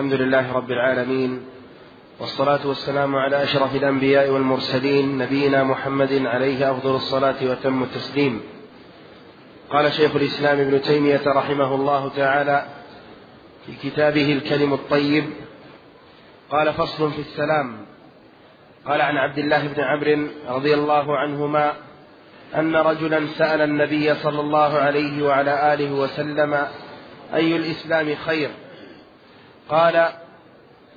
الحمد لله رب العالمين والصلاة والسلام على أشرف الأنبياء والمرسلين نبينا محمد عليه أفضل الصلاة وتم التسليم. قال شيخ الإسلام ابن تيمية رحمه الله تعالى في كتابه الكلم الطيب قال فصل في السلام. قال عن عبد الله بن عمرو رضي الله عنهما أن رجلا سأل النبي صلى الله عليه وعلى آله وسلم أي الإسلام خير؟ قال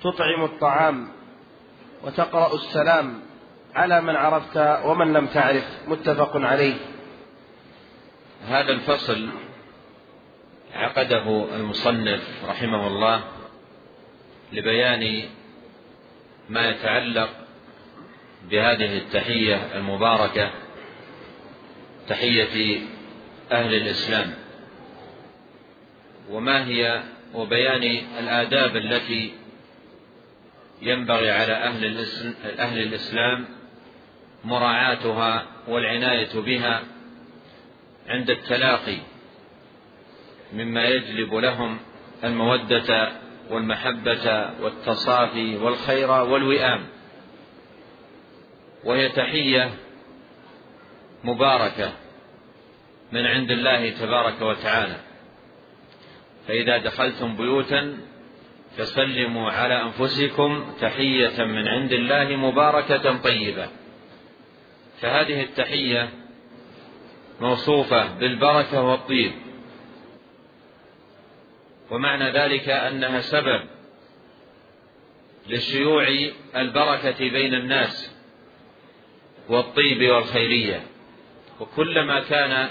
تطعم الطعام وتقرأ السلام على من عرفت ومن لم تعرف. متفق عليه. هذا الفصل عقده المصنف رحمه الله لبيان ما يتعلق بهذه التحية المباركة تحية أهل الإسلام. وما هي وبيان الآداب التي ينبغي على أهل, أهل الإسلام مراعاتها والعناية بها عند التلاقي مما يجلب لهم المودة والمحبة والتصافي والخير والوئام. وهي تحية مباركة من عند الله تبارك وتعالى. فإذا دخلتم بيوتا فسلموا على أنفسكم تحية من عند الله مباركة طيبة. فهذه التحية موصوفة بالبركة والطيب. ومعنى ذلك أنها سبب لشيوع البركة بين الناس والطيب والخيرية. وكلما كان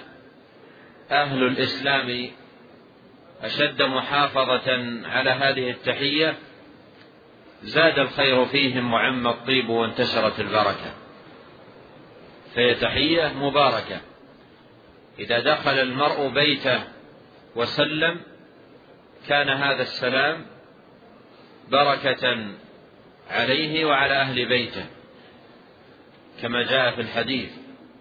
أهل الإسلام أشد محافظة على هذه التحية زاد الخير فيهم وعم الطيب وانتشرت البركة. فهي تحية مباركة. إذا دخل المرء بيته وسلم كان هذا السلام بركة عليه وعلى أهل بيته. كما جاء في الحديث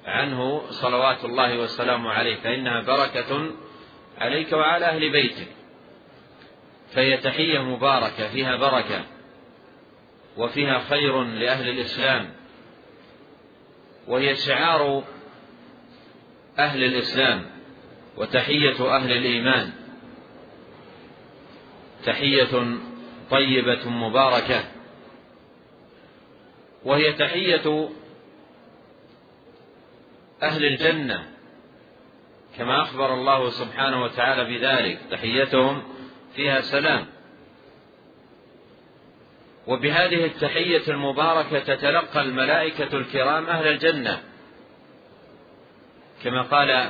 عنه صلوات الله والسلام عليه فإنها بركة عليك وعلى أهل بيتك فهي تحية مباركة فيها بركة وفيها خير لأهل الإسلام وهي شعار أهل الإسلام وتحية أهل الإيمان. تحية طيبة مباركة وهي تحية أهل الجنة. كما أخبر الله سبحانه وتعالى بذلك. تحيتهم. فيها سلام. وبهذه التحية المباركة تتلقى الملائكة الكرام أهل الجنة. كما قال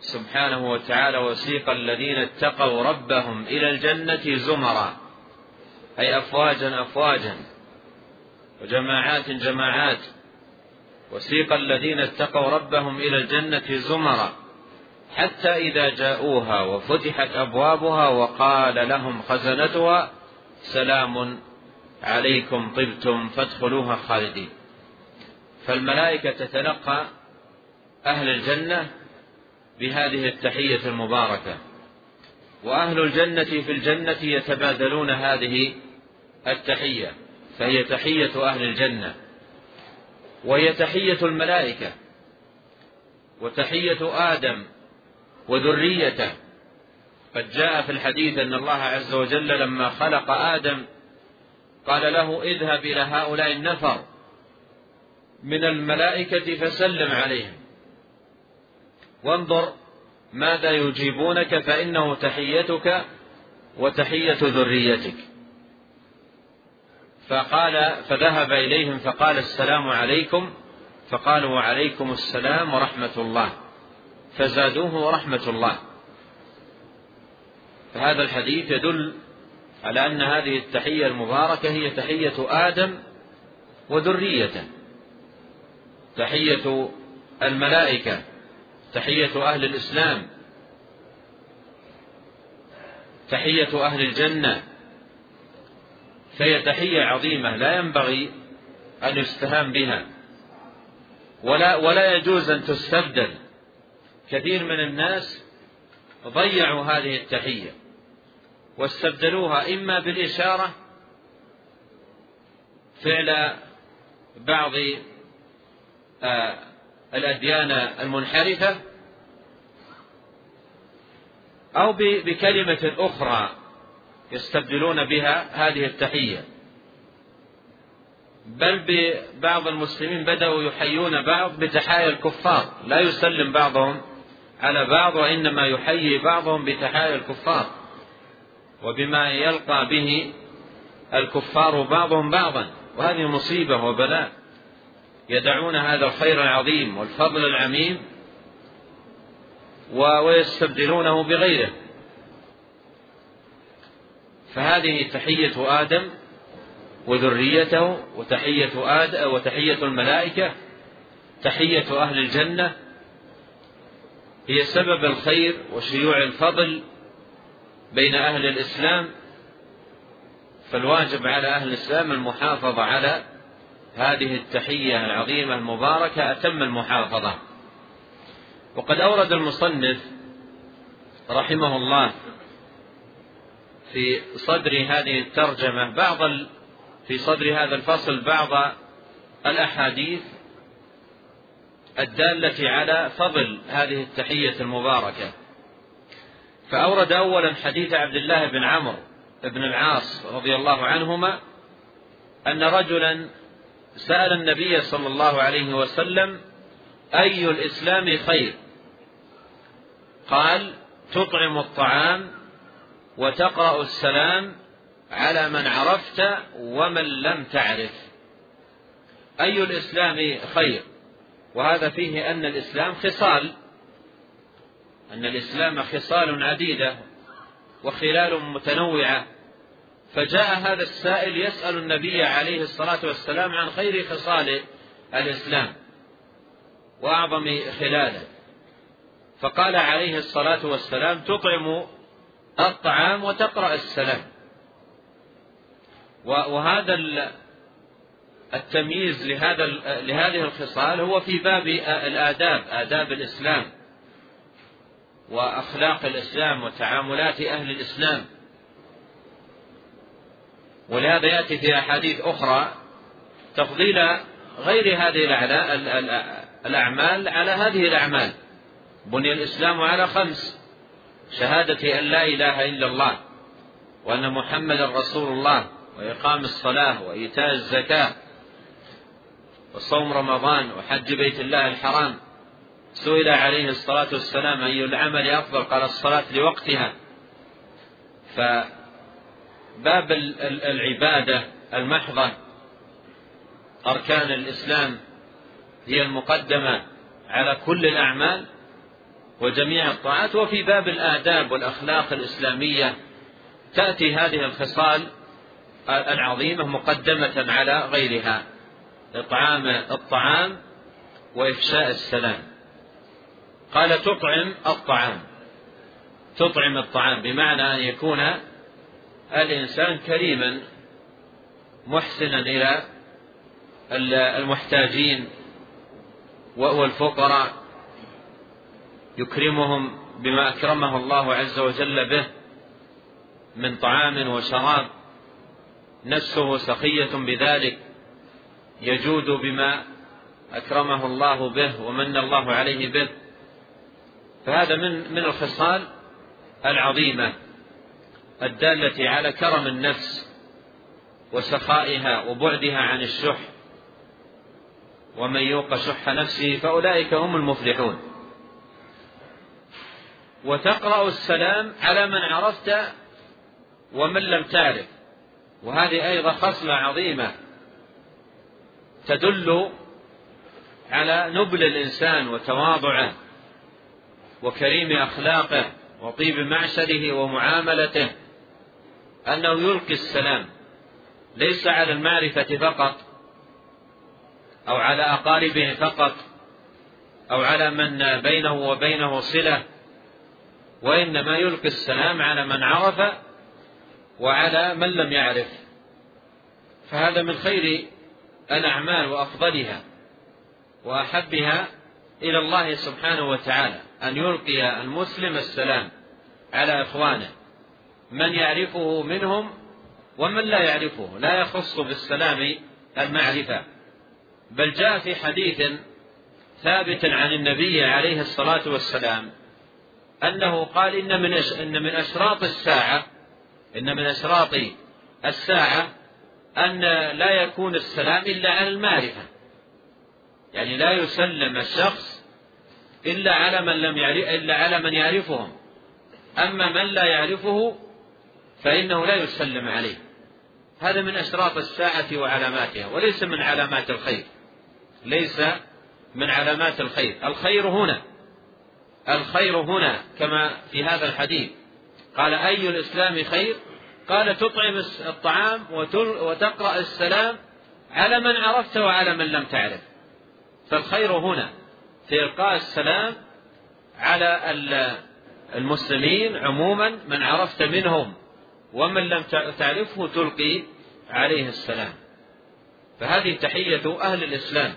سبحانه وتعالى وسيق الذين اتقوا ربهم إلى الجنة زمرا. أي أفواجا أفواجا. وجماعات جماعات. وسيق الذين اتقوا ربهم إلى الجنة زمرا. حتى إذا جاءوها وفتحت أبوابها وقال لهم خزنتها سلام عليكم طبتم فادخلوها خالدين. فالملائكة تتلقى أهل الجنة بهذه التحية المباركة وأهل الجنة في الجنة يتبادلون هذه التحية فهي تحية أهل الجنة وهي تحية الملائكة وتحية آدم وذريته. قد جاء في الحديث أن الله عز وجل لما خلق آدم قال له اذهب إلى هؤلاء النفر من الملائكة فسلم عليهم. وانظر ماذا يجيبونك فإنه تحيتك وتحية ذريتك. فقال فذهب إليهم فقال السلام عليكم. فقالوا وعليكم السلام ورحمة الله. فزادوه رحمة الله. فهذا الحديث يدل على أن هذه التحية المباركة هي تحية آدم وذريته. تحية الملائكة تحية أهل الإسلام تحية أهل الجنة. فهي تحية عظيمة لا ينبغي أن يستهان بها ولا ولا يجوز أن تستبدل. كثير من الناس ضيعوا هذه التحية واستبدلوها إما بالإشارة فعل بعض آه، الأديان المنحرفة أو بكلمة أخرى يستبدلون بها هذه التحية. بل بعض المسلمين بدأوا يحيون بعض بتحايا الكفار لا يسلم بعضهم. على بعض وإنما يحيي بعضهم بتحايا الكفار وبما يلقى به الكفار بعضهم بعضا وهذه مصيبة وبلاء. يدعون هذا الخير العظيم والفضل العميم ويستبدلونه بغيره. فهذه تحية آدم وذريته وتحية آدم وتحية الملائكة تحية أهل الجنة هي سبب الخير وشيوع الفضل بين أهل الإسلام فالواجب على أهل الإسلام المحافظة على هذه التحية العظيمة المباركة أتم المحافظة وقد أورد المصنف رحمه الله في صدر هذه الترجمة بعض. في صدر هذا الفصل بعض الأحاديث الدالة على فضل هذه التحية المباركة. فأورد أولا حديث عبد الله بن عمرو بن العاص رضي الله عنهما أن رجلا سأل النبي صلى الله عليه وسلم أي الإسلام خير؟ قال تطعم الطعام وتقرأ السلام على من عرفت ومن لم تعرف. أي الإسلام خير؟ وهذا فيه أن الإسلام خصال أن الإسلام خصال عديدة وخلال متنوعة. فجاء هذا السائل يسأل النبي عليه الصلاة والسلام عن خير خصال الإسلام وأعظم خلاله. فقال عليه الصلاة والسلام تطعم الطعام وتقرأ السلام. وهذا التمييز لهذا لهذه الخصال هو في باب الآداب آداب الإسلام وأخلاق الإسلام وتعاملات أهل الإسلام. ولهذا يأتي في أحاديث أخرى تفضيل غير هذه الأعمال على هذه الأعمال. بني الإسلام على خمس شهادة أن لا إله إلا الله وأن محمدا رسول الله وإقام الصلاة وإيتاء الزكاة وصوم رمضان وحج بيت الله الحرام. سئل عليه الصلاة والسلام أي العمل أفضل؟ قال الصلاة لوقتها. فباب العبادة المحضة أركان الإسلام هي المقدمة على كل الأعمال وجميع الطاعات وفي باب الآداب والأخلاق الإسلامية تأتي هذه الخصال العظيمة مقدمة على غيرها. إطعام الطعام وإفشاء السلام. قال تطعم الطعام. تطعم الطعام بمعنى أن يكون الإنسان كريما محسنا إلى المحتاجين والفقراء يكرمهم بما أكرمه الله عز وجل به من طعام وشراب نفسه سخية بذلك. يجود بما أكرمه الله به ومن الله عليه به. فهذا من من الخصال العظيمة الدالة على كرم النفس وسخائها وبعدها عن الشح. ومن يوق شح نفسه فأولئك هم المفلحون. وتقرأ السلام على من عرفت ومن لم تعرف. وهذه أيضا خصلة عظيمة تدل على نبل الإنسان وتواضعه وكريم أخلاقه وطيب معشره ومعاملته أنه يلقي السلام ليس على المعرفة فقط أو على أقاربه فقط أو على من بينه وبينه صلة وإنما يلقي السلام على من عرف وعلى من لم يعرف. فهذا من خير الأعمال وأفضلها وأحبها إلى الله سبحانه وتعالى أن يلقي المسلم السلام على إخوانه. من يعرفه منهم ومن لا يعرفه لا يخص بالسلام المعرفة. بل جاء في حديث ثابت عن النبي عليه الصلاة والسلام أنه قال إن من إن من أشراط الساعة إن من أشراط الساعة أن لا يكون السلام إلا على المعرفة. يعني لا يسلم الشخص إلا على من لم يعرف إلا على من يعرفهم. أما من لا يعرفه فإنه لا يسلم عليه. هذا من أشراط الساعة وعلاماتها وليس من علامات الخير. ليس من علامات الخير. الخير هنا. الخير هنا كما في هذا الحديث. قال أي الإسلام خير؟ قال تطعم الطعام وتقرأ السلام على من عرفت وعلى من لم تعرف. فالخير هنا في إلقاء السلام على المسلمين عموما من عرفت منهم ومن لم تعرفه تلقي عليه السلام. فهذه تحية أهل الإسلام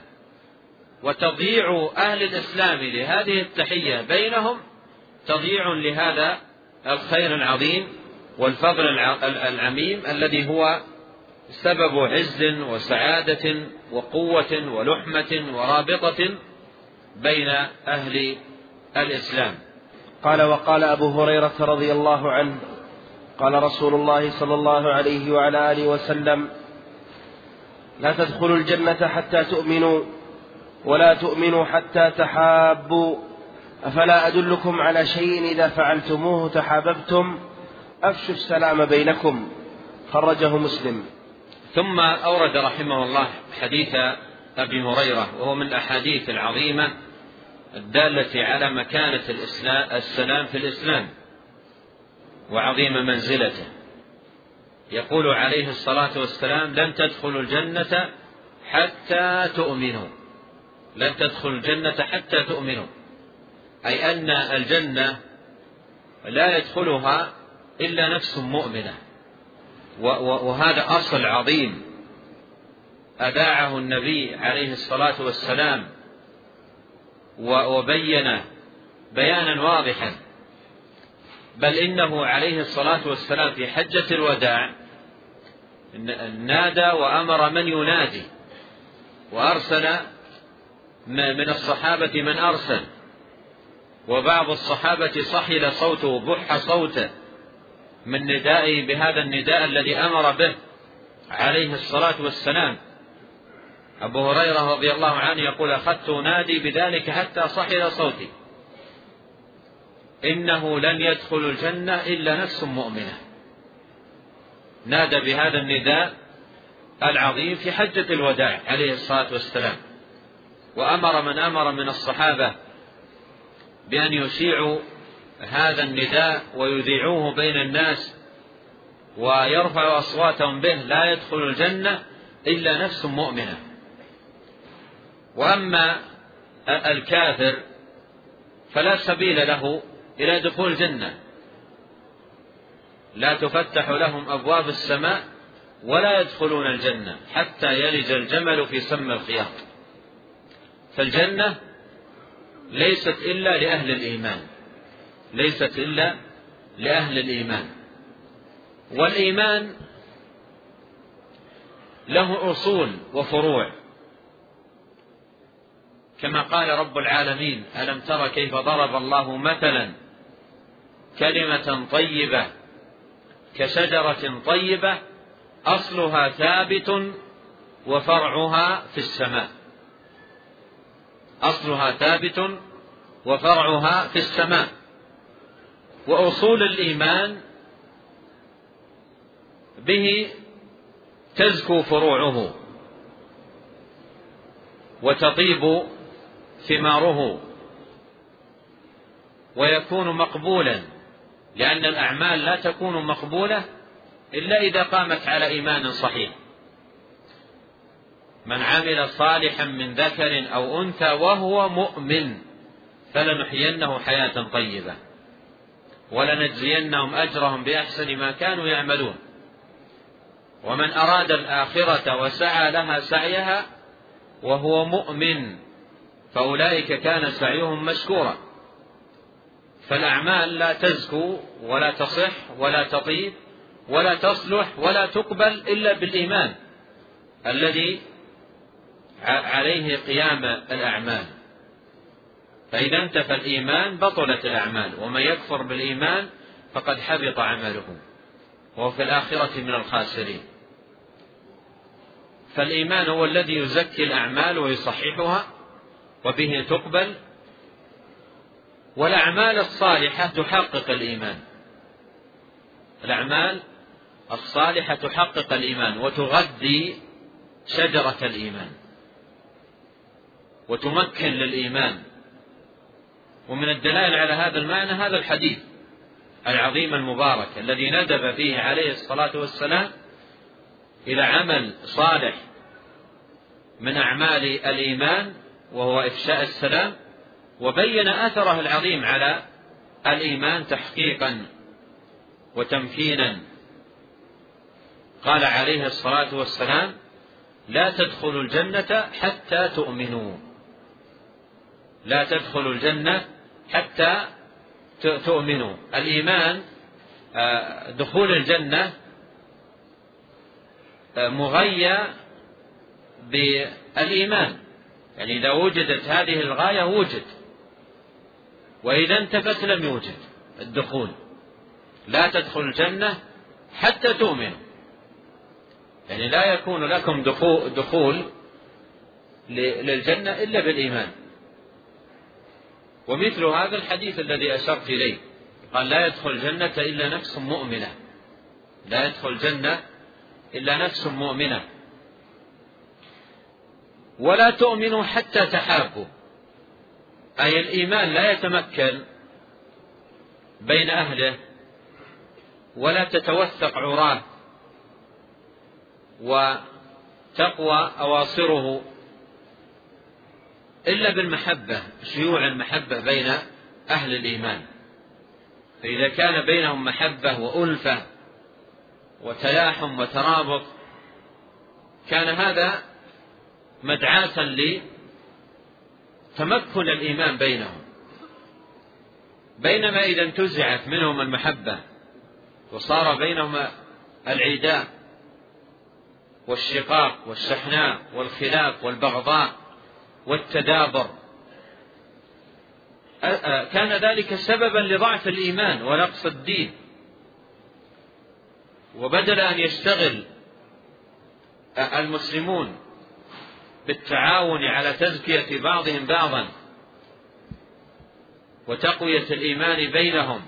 وتضييع أهل الإسلام لهذه التحية بينهم تضييع لهذا الخير العظيم والفضل العميم الذي هو سبب عز وسعادة وقوة ولحمة ورابطة بين أهل الإسلام. قال وقال أبو هريرة رضي الله عنه قال رسول الله صلى الله عليه وعلى آله وسلم لا تدخلوا الجنة حتى تؤمنوا ولا تؤمنوا حتى تحابوا. أفلا أدلكم على شيء إذا فعلتموه تحاببتم أفشوا السلام بينكم خرجه مسلم. ثم أورد رحمه الله حديث أبي هريرة وهو من الأحاديث العظيمة الدالة على مكانة السلام في الإسلام وعظيم منزلته. يقول عليه الصلاة والسلام لن تدخلوا الجنة حتى تؤمنوا لن تدخلوا الجنة حتى تؤمنوا. أي أن الجنة لا يدخلها إلا نفس مؤمنة. وهذا أصل عظيم. أذاعه النبي عليه الصلاة والسلام وبينه بيانا واضحا. بل إنه عليه الصلاة والسلام في حجة الوداع نادى وأمر من ينادي وأرسل من الصحابة من أرسل. وبعض الصحابة صحل صوته بح صوته. من ندائه بهذا النداء الذي أمر به عليه الصلاة والسلام. أبو هريرة رضي الله عنه يقول أخذت نادي بذلك حتى صحل صوتي. إنه لن يدخل الجنة إلا نفس مؤمنة. نادى بهذا النداء العظيم في حجة الوداع عليه الصلاة والسلام. وأمر من أمر من الصحابة بأن يشيعوا هذا النداء ويذيعوه بين الناس ويرفعوا أصواتهم به لا يدخل الجنة إلا نفس مؤمنة. وأما الكافر فلا سبيل له إلى دخول الجنة. لا تفتح لهم أبواب السماء ولا يدخلون الجنة حتى يلج الجمل في سم الخياط. فالجنة ليست إلا لأهل الإيمان. ليست إلا لأهل الإيمان. والإيمان له أصول وفروع. كما قال رب العالمين ألم تر كيف ضرب الله مثلا كلمة طيبة كشجرة طيبة أصلها ثابت وفرعها في السماء. أصلها ثابت وفرعها في السماء. وأصول الإيمان به تزكو فروعه وتطيب ثماره ويكون مقبولا لأن الأعمال لا تكون مقبولة إلا إذا قامت على إيمان صحيح. من عمل صالحا من ذكر أو أنثى وهو مؤمن فلنحيينه حياة طيبة. ولنجزينهم أجرهم بأحسن ما كانوا يعملون. ومن أراد الآخرة وسعى لها سعيها وهو مؤمن فأولئك كان سعيهم مشكورا. فالأعمال لا تزكو ولا تصح ولا تطيب ولا تصلح ولا تقبل إلا بالإيمان الذي عليه قيام الأعمال. فإذا انتفى الإيمان بطلت الأعمال ومن يكفر بالإيمان فقد حبط عمله وهو في الآخرة من الخاسرين. فالإيمان هو الذي يزكي الأعمال ويصححها وبه تقبل والأعمال الصالحة تحقق الإيمان. الأعمال الصالحة تحقق الإيمان وتغذي شجرة الإيمان وتمكن للإيمان. ومن الدلائل على هذا المعنى هذا الحديث العظيم المبارك الذي ندب فيه عليه الصلاة والسلام إلى عمل صالح من أعمال الإيمان وهو إفشاء السلام وبين أثره العظيم على الإيمان تحقيقا وتمكينا. قال عليه الصلاة والسلام لا تدخلوا الجنة حتى تؤمنوا. لا تدخلوا الجنة حتى تؤمنوا. الإيمان آه، دخول الجنة آه، مغيى بالإيمان. يعني إذا وجدت هذه الغاية وجد. وإذا انتفت لم يوجد الدخول. لا تدخل الجنة حتى تؤمنوا يعني لا يكون لكم دخول للجنة إلا بالإيمان. ومثل هذا الحديث الذي أشرت إليه. قال لا يدخل الجنة إلا نفس مؤمنة. لا يدخل الجنة إلا نفس مؤمنة. ولا تؤمنوا حتى تحابوا. أي الإيمان لا يتمكن بين أهله ولا تتوثق عراة وتقوى أواصره إلا بالمحبة شيوع المحبة بين أهل الإيمان. فإذا كان بينهم محبة وألفة وتلاحم وترابط كان هذا مدعاة لتمكن الإيمان بينهم. بينما إذا انتزعت منهم المحبة وصار بينهما العداء والشقاق والشحناء والخلاف والبغضاء والتدابر. كان ذلك سببا لضعف الإيمان ونقص الدين. وبدل أن يشتغل المسلمون بالتعاون على تزكية بعضهم بعضا وتقوية الإيمان بينهم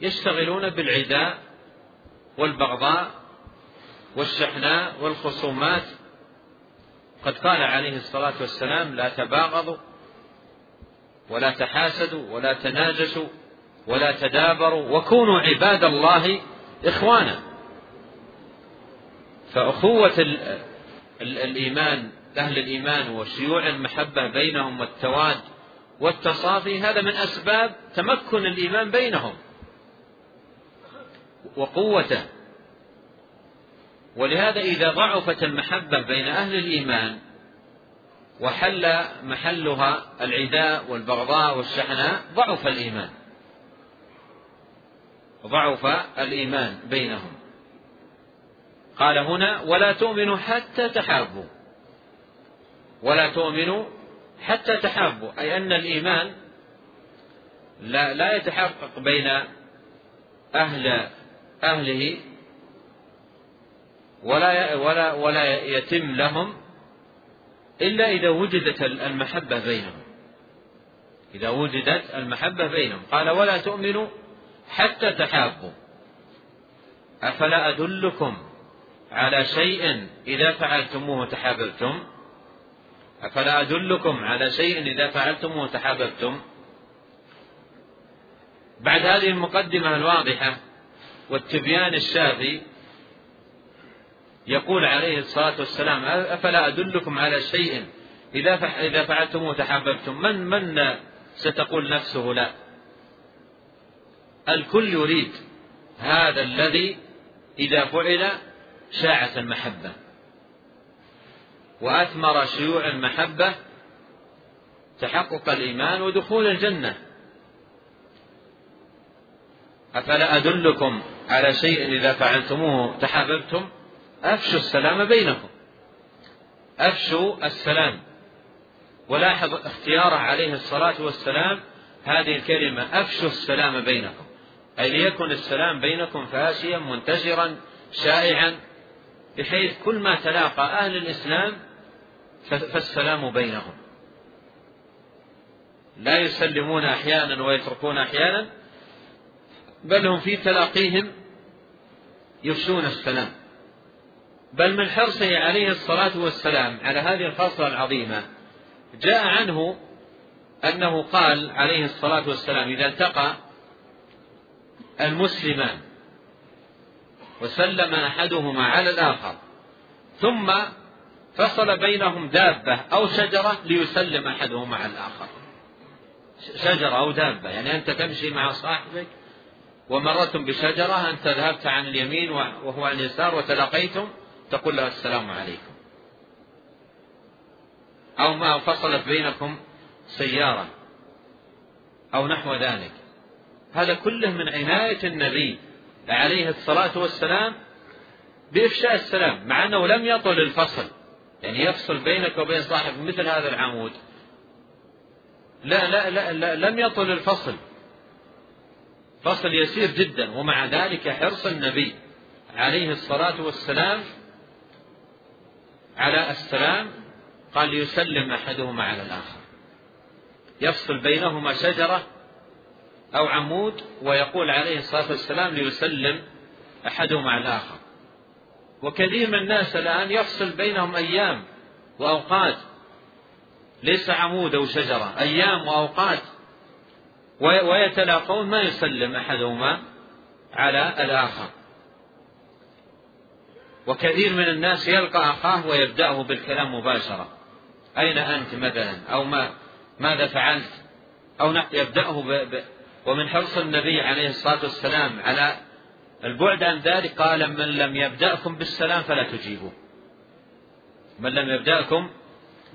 يشتغلون بالعداء والبغضاء والشحناء والخصومات قد قال عليه الصلاة والسلام لا تباغضوا ولا تحاسدوا ولا تناجشوا ولا تدابروا وكونوا عباد الله إخوانا. فأخوة الإيمان أهل الإيمان وشيوع المحبة بينهم والتواد والتصافي هذا من أسباب تمكن الإيمان بينهم وقوته. ولهذا إذا ضعفت المحبة بين أهل الإيمان وحل محلها العداء والبغضاء والشحناء ضعف الإيمان. ضعف الإيمان بينهم. قال هنا ولا تؤمنوا حتى تحابوا. ولا تؤمنوا حتى تحابوا. أي أن الإيمان لا, لا يتحقق بين أهل أهله ولا ولا ولا يتم لهم إلا إذا وجدت المحبة بينهم. إذا وجدت المحبة بينهم. قال ولا تؤمنوا حتى تحابوا. أفلا أدلكم على شيء إذا فعلتموه تحاببتم أفلا أدلكم على شيء إذا فعلتموه تحاببتم بعد هذه المقدمة الواضحة والتبيان الشافي يقول عليه الصلاة والسلام أفلا أدلكم على شيء؟ إذا إذا فعلتموه تحاببتم من من ستقول نفسه لا؟ الكل يريد هذا الذي إذا فعل شاعت المحبة. وأثمر شيوع المحبة تحقق الإيمان ودخول الجنة. أفلا أدلكم على شيء إذا فعلتموه تحاببتم أفشوا السلام بينكم. أفشوا السلام. ولاحظ اختياره عليه الصلاة والسلام هذه الكلمة أفشوا السلام بينكم. أي ليكن السلام بينكم فاشيا منتشرا شائعا بحيث كل ما تلاقى أهل الإسلام فالسلام بينهم. لا يسلمون أحيانا ويتركون أحيانا بل هم في تلاقيهم يفشون السلام. بل من حرصه عليه الصلاة والسلام على هذه الخاصة العظيمة. جاء عنه أنه قال عليه الصلاة والسلام إذا التقى المسلمان وسلم أحدهما على الآخر ثم فصل بينهم دابة أو شجرة ليسلم أحدهما على الآخر. شجرة أو دابة يعني أنت تمشي مع صاحبك ومرتم بشجرة أنت ذهبت عن اليمين وهو عن اليسار وتلاقيتم تقول له السلام عليكم. أو ما فصلت بينكم سيارة. أو نحو ذلك. هذا كله من عناية النبي عليه الصلاة والسلام بإفشاء السلام مع أنه لم يطل الفصل. يعني يفصل بينك وبين صاحب مثل هذا العمود. لا لا لا, لا لم يطل الفصل. فصل يسير جدا ومع ذلك حرص النبي عليه الصلاة والسلام على السلام قال ليسلم أحدهما على الآخر. يفصل بينهما شجرة أو عمود ويقول عليه الصلاة والسلام ليسلم أحدهما على الآخر. وكثير من الناس الآن يفصل بينهم أيام وأوقات ليس عمود أو شجرة أيام وأوقات ويتلاقون ما يسلم أحدهما على الآخر. وكثير من الناس يلقى أخاه ويبدأه بالكلام مباشرة. أين أنت مثلا؟ أو ما ماذا فعلت؟ أو يبدأه ب... ب... ومن حرص النبي عليه الصلاة والسلام على البعد عن ذلك قال من لم يبدأكم بالسلام فلا تجيبوه. من لم يبدأكم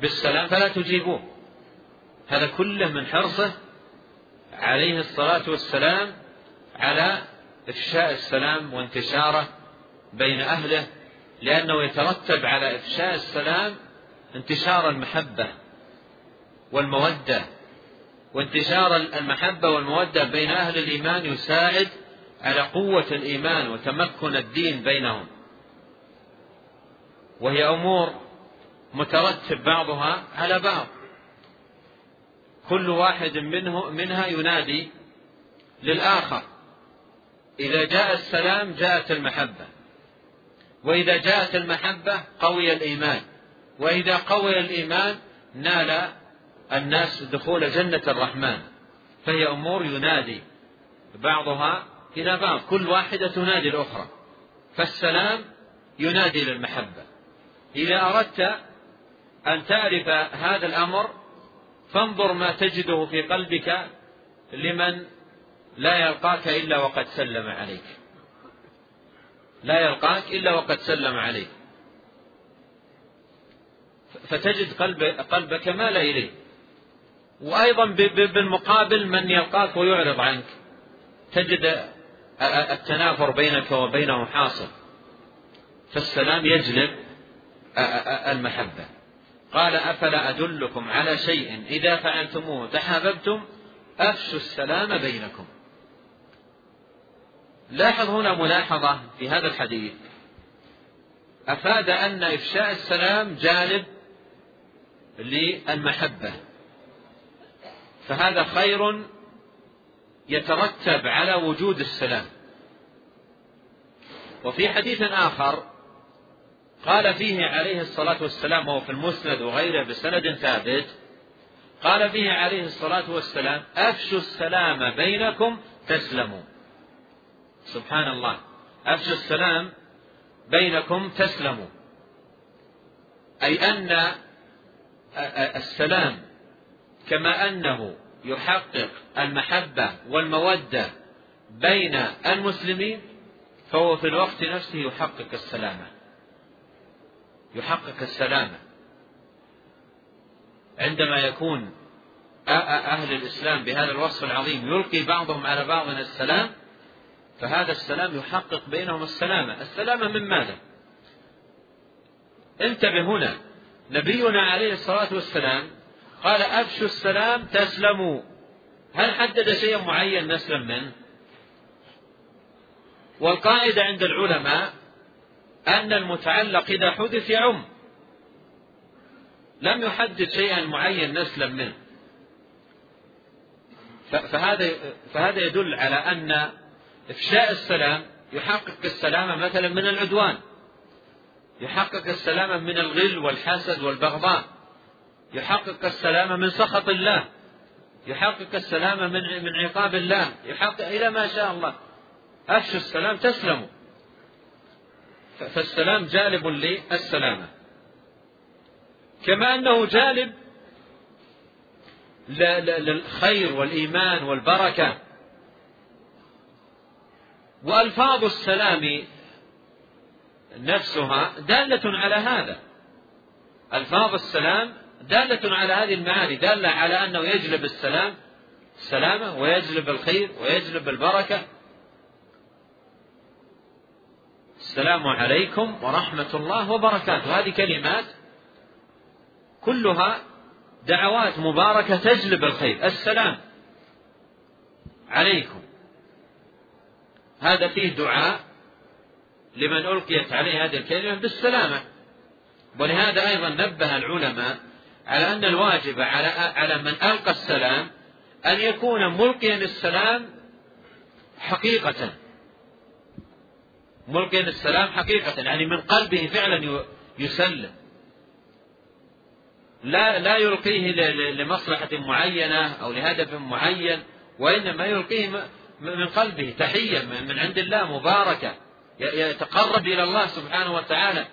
بالسلام فلا تجيبوه. هذا كله من حرصه عليه الصلاة والسلام على إفشاء السلام وانتشاره بين أهله لأنه يترتب على إفشاء السلام انتشار المحبة والمودة وانتشار المحبة والمودة بين أهل الإيمان يساعد على قوة الإيمان وتمكن الدين بينهم. وهي أمور مترتب بعضها على بعض. كل واحد منه منها ينادي للآخر. إذا جاء السلام جاءت المحبة. وإذا جاءت المحبة قوي الإيمان. وإذا قوي الإيمان نال الناس دخول جنة الرحمن. فهي أمور ينادي بعضها إلى بعض. كل واحدة تنادي الأخرى. فالسلام ينادي للمحبة. إذا أردت أن تعرف هذا الأمر فانظر ما تجده في قلبك لمن لا يلقاك إلا وقد سلم عليك. لا يلقاك إلا وقد سلم عليك. فتجد قلب قلبك مال إليه وأيضا بالمقابل من يلقاك ويعرض عنك. تجد التنافر بينك وبينه حاصل. فالسلام يجلب المحبة. قال أفلا أدلكم على شيء إذا فعلتموه؟ تحاببتم؟ أفشوا السلام بينكم. لاحظ هنا ملاحظة في هذا الحديث. أفاد أن إفشاء السلام جانب للمحبة. فهذا خير يترتب على وجود السلام. وفي حديث آخر قال فيه عليه الصلاة والسلام وهو في المسند وغيره بسند ثابت قال فيه عليه الصلاة والسلام أفشوا السلام بينكم تسلموا سبحان الله. أفشوا السلام بينكم تسلموا. أي أن السلام كما أنه يحقق المحبة والمودة بين المسلمين فهو في الوقت نفسه يحقق السلامة يحقق السلامة عندما يكون أهل الإسلام بهذا الوصف العظيم يلقي بعضهم على بعض السلام فهذا السلام يحقق بينهم السلامة. السلامة من ماذا؟ انتبه هنا. نبينا عليه الصلاة والسلام قال أفشوا السلام تسلموا. هل حدد شيئا معين نسلم منه؟ والقاعدة عند العلماء أن المتعلق إذا حدث يعم. لم يحدد شيئا معين نسلم منه. فهذا فهذا يدل على أن إفشاء السلام يحقق السلامة مثلا من العدوان يحقق السلامة من الغل والحسد والبغضاء يحقق السلامة من سخط الله يحقق السلامة من من عقاب الله يحقق إلى ما شاء الله. أفشوا السلام تسلموا فالسلام جالب للسلامة كما أنه جالب للخير والإيمان والبركة. وألفاظ السلام نفسها دالة على هذا. ألفاظ السلام دالة على هذه المعاني دالة على أنه يجلب السلام السلامة ويجلب الخير ويجلب البركة. السلام عليكم ورحمة الله وبركاته. هذه كلمات كلها دعوات مباركة تجلب الخير. السلام عليكم. هذا فيه دعاء لمن ألقيت عليه هذه الكلمة بالسلامة. ولهذا أيضا نبه العلماء على أن الواجب على على من ألقى السلام أن يكون ملقيا السلام حقيقة. ملقيا السلام حقيقة يعني من قلبه فعلا يسلم. لا لا يلقيه لمصلحة معينة أو لهدف معين وإنما يلقيه من قلبه تحية من عند الله مباركة يتقرب إلى الله سبحانه وتعالى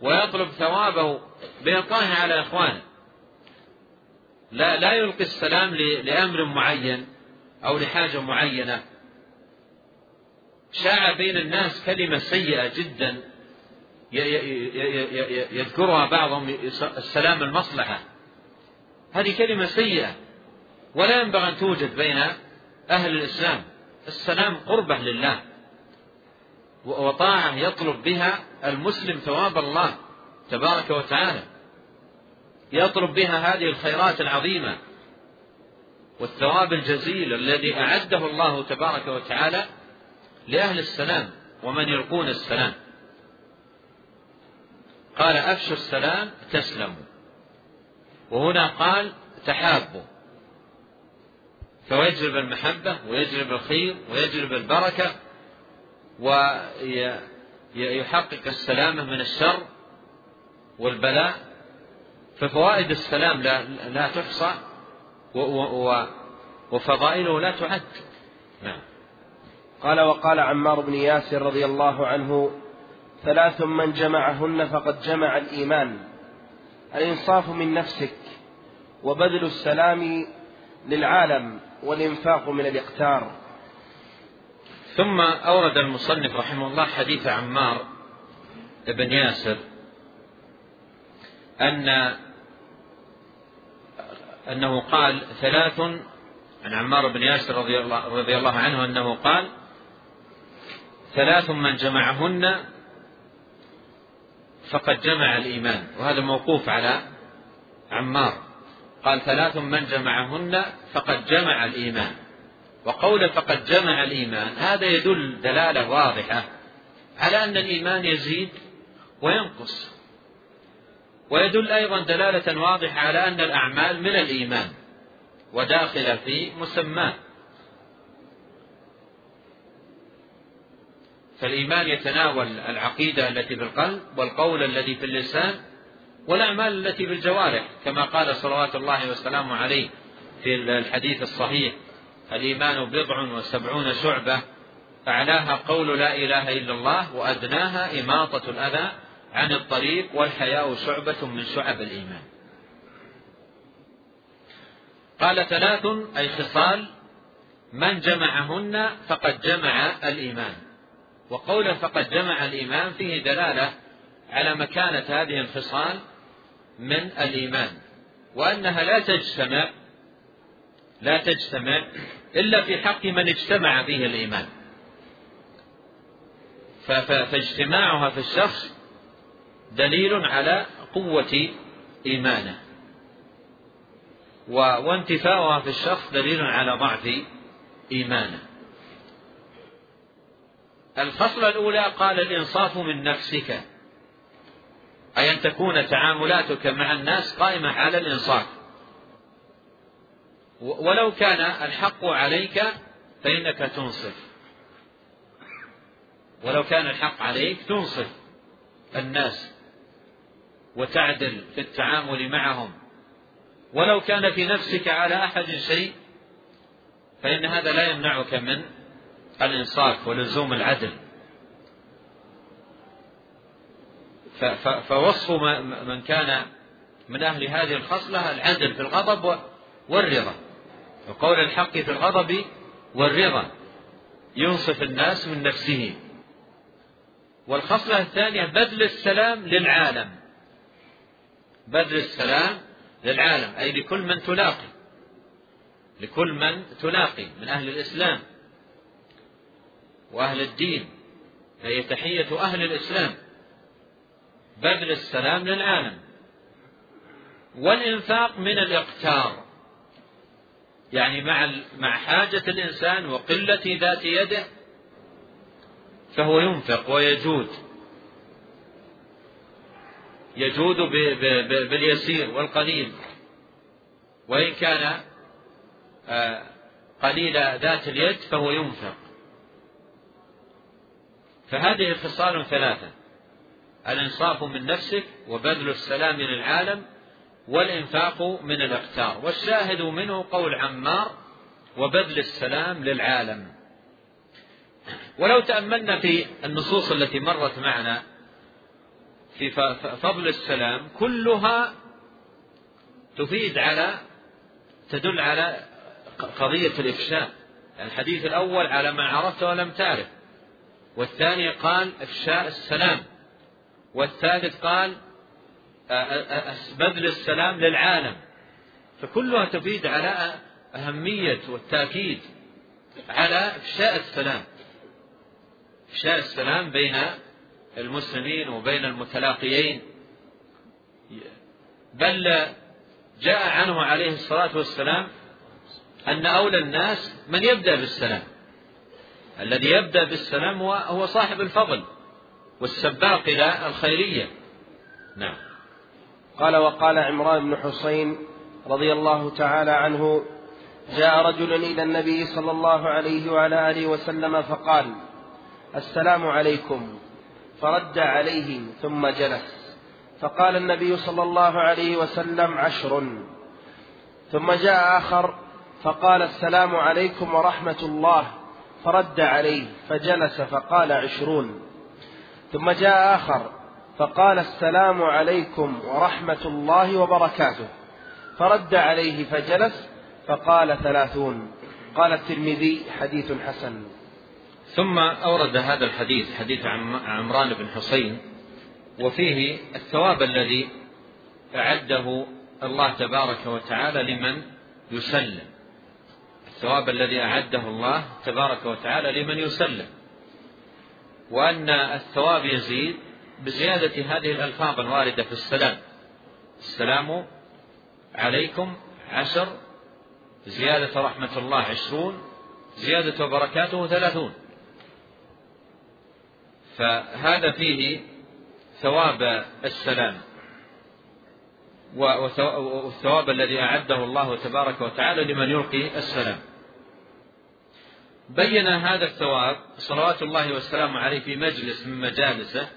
ويطلب ثوابه بإلقائه على إخوانه. لا لا يلقي السلام لأمر معين أو لحاجة معينة. شاع بين الناس كلمة سيئة جدا يذكرها بعضهم السلام المصلحة. هذه كلمة سيئة ولا ينبغي أن توجد بين أهل الإسلام. السلام قربة لله. وطاعة يطلب بها المسلم ثواب الله تبارك وتعالى. يطلب بها هذه الخيرات العظيمة والثواب الجزيل الذي أعده الله تبارك وتعالى لأهل السلام ومن يلقون السلام. قال أفشوا السلام تسلموا. وهنا قال تحابوا. فيجلب المحبة ويجلب الخير ويجلب البركة ويحقق السلامة من الشر والبلاء. ففوائد السلام لا, لا تحصى وفضائله لا تعد. نعم. قال وقال عمار بن ياسر رضي الله عنه ثلاث من جمعهن فقد جمع الإيمان. الإنصاف من نفسك وبذل السلام للعالم والإنفاق من الإقتار. ثم أورد المصنف رحمه الله حديث عمار بن ياسر أن أنه قال ثلاث عن عمار بن ياسر رضي الله, رضي الله عنه أنه قال ثلاث من جمعهن فقد جمع الإيمان. وهذا موقوف على عمار. قال ثلاث من جمعهن فقد جمع الإيمان. وقول فقد جمع الإيمان هذا يدل دلالة واضحة على أن الإيمان يزيد وينقص. ويدل أيضا دلالة واضحة على أن الأعمال من الإيمان وداخلة في مسماه فالإيمان يتناول العقيدة التي في القلب والقول الذي في اللسان والأعمال التي في الجوارح كما قال صلوات الله وسلامه عليه في الحديث الصحيح الإيمان بضع وسبعون شعبة أعلاها قول لا إله إلا الله وأدناها إماطة الأذى عن الطريق والحياء شعبة من شعب الإيمان. قال ثلاث أي خصال من جمعهن فقد جمع الإيمان. وقوله فقد جمع الإيمان فيه دلالة على مكانة هذه الخصال من الإيمان وأنها لا تجتمع لا تجتمع إلا في حق من اجتمع فيه الإيمان. فاجتماعها في الشخص دليل على قوة إيمانه وانتفاؤها في الشخص دليل على ضعف إيمانه. الخصلة الأولى قال الإنصاف من نفسك. أي أن تكون تعاملاتك مع الناس قائمة على الإنصاف. ولو كان الحق عليك فإنك تنصف. ولو كان الحق عليك تنصف الناس وتعدل في التعامل معهم. ولو كان في نفسك على أحد شيء فإن هذا لا يمنعك من الإنصاف ولزوم العدل. فوصف من كان من أهل هذه الخصلة العدل في الغضب والرضا. وقول الحق في الغضب والرضا ينصف الناس من نفسه. والخصلة الثانية بذل السلام للعالم. بذل السلام للعالم. أي لكل من تلاقي. لكل من تلاقي من أهل الإسلام. وأهل الدين. فهي تحية أهل الإسلام. بذل السلام للعالم. والإنفاق من الإقتار. يعني مع مع حاجة الإنسان وقلة ذات يده فهو ينفق ويجود. يجود باليسير والقليل. وإن كان آه، قليل ذات اليد فهو ينفق. فهذه خصال ثلاثة. الإنصاف من نفسك وبذل السلام للعالم والإنفاق من الإقتار. والشاهد منه قول عمار وبذل السلام للعالم. ولو تأملنا في النصوص التي مرت معنا في فضل السلام كلها تفيد على تدل على قضية الإفشاء. الحديث الأول على ما عرفت ولم تعرف والثاني قال إفشاء السلام. والثالث قال بذل السلام للعالم. فكلها تفيد على أهمية والتأكيد على إفشاء السلام. إفشاء السلام بين المسلمين وبين المتلاقيين. بل جاء عنه عليه الصلاة والسلام أن أولى الناس من يبدأ بالسلام. الذي يبدأ بالسلام هو صاحب الفضل. والسباق إلى الخيرية. نعم. قال وقال عمران بن حسين رضي الله تعالى عنه جاء رجل إلى النبي صلى الله عليه وعلى آله وسلم فقال السلام عليكم. فرد عليه ثم جلس. فقال النبي صلى الله عليه وسلم عشر. ثم جاء آخر فقال السلام عليكم ورحمة الله. فرد عليه فجلس فقال عشرون. ثم جاء آخر فقال السلام عليكم ورحمة الله وبركاته. فرد عليه فجلس فقال ثلاثون. قال الترمذي حديث حسن. ثم أورد هذا الحديث حديث عمران بن حسين وفيه الثواب الذي أعده الله تبارك وتعالى لمن يسلم. الثواب الذي أعده الله تبارك وتعالى لمن يسلم. وأن الثواب يزيد بزيادة هذه الألفاظ الواردة في السلام. السلام عليكم عشر زيادة رحمة الله عشرون زيادة وبركاته ثلاثون. فهذا فيه ثواب السلام. والثواب الذي أعده الله تبارك وتعالى لمن يلقي السلام. بين هذا الثواب صلوات الله والسلام عليه في مجلس من مجالسه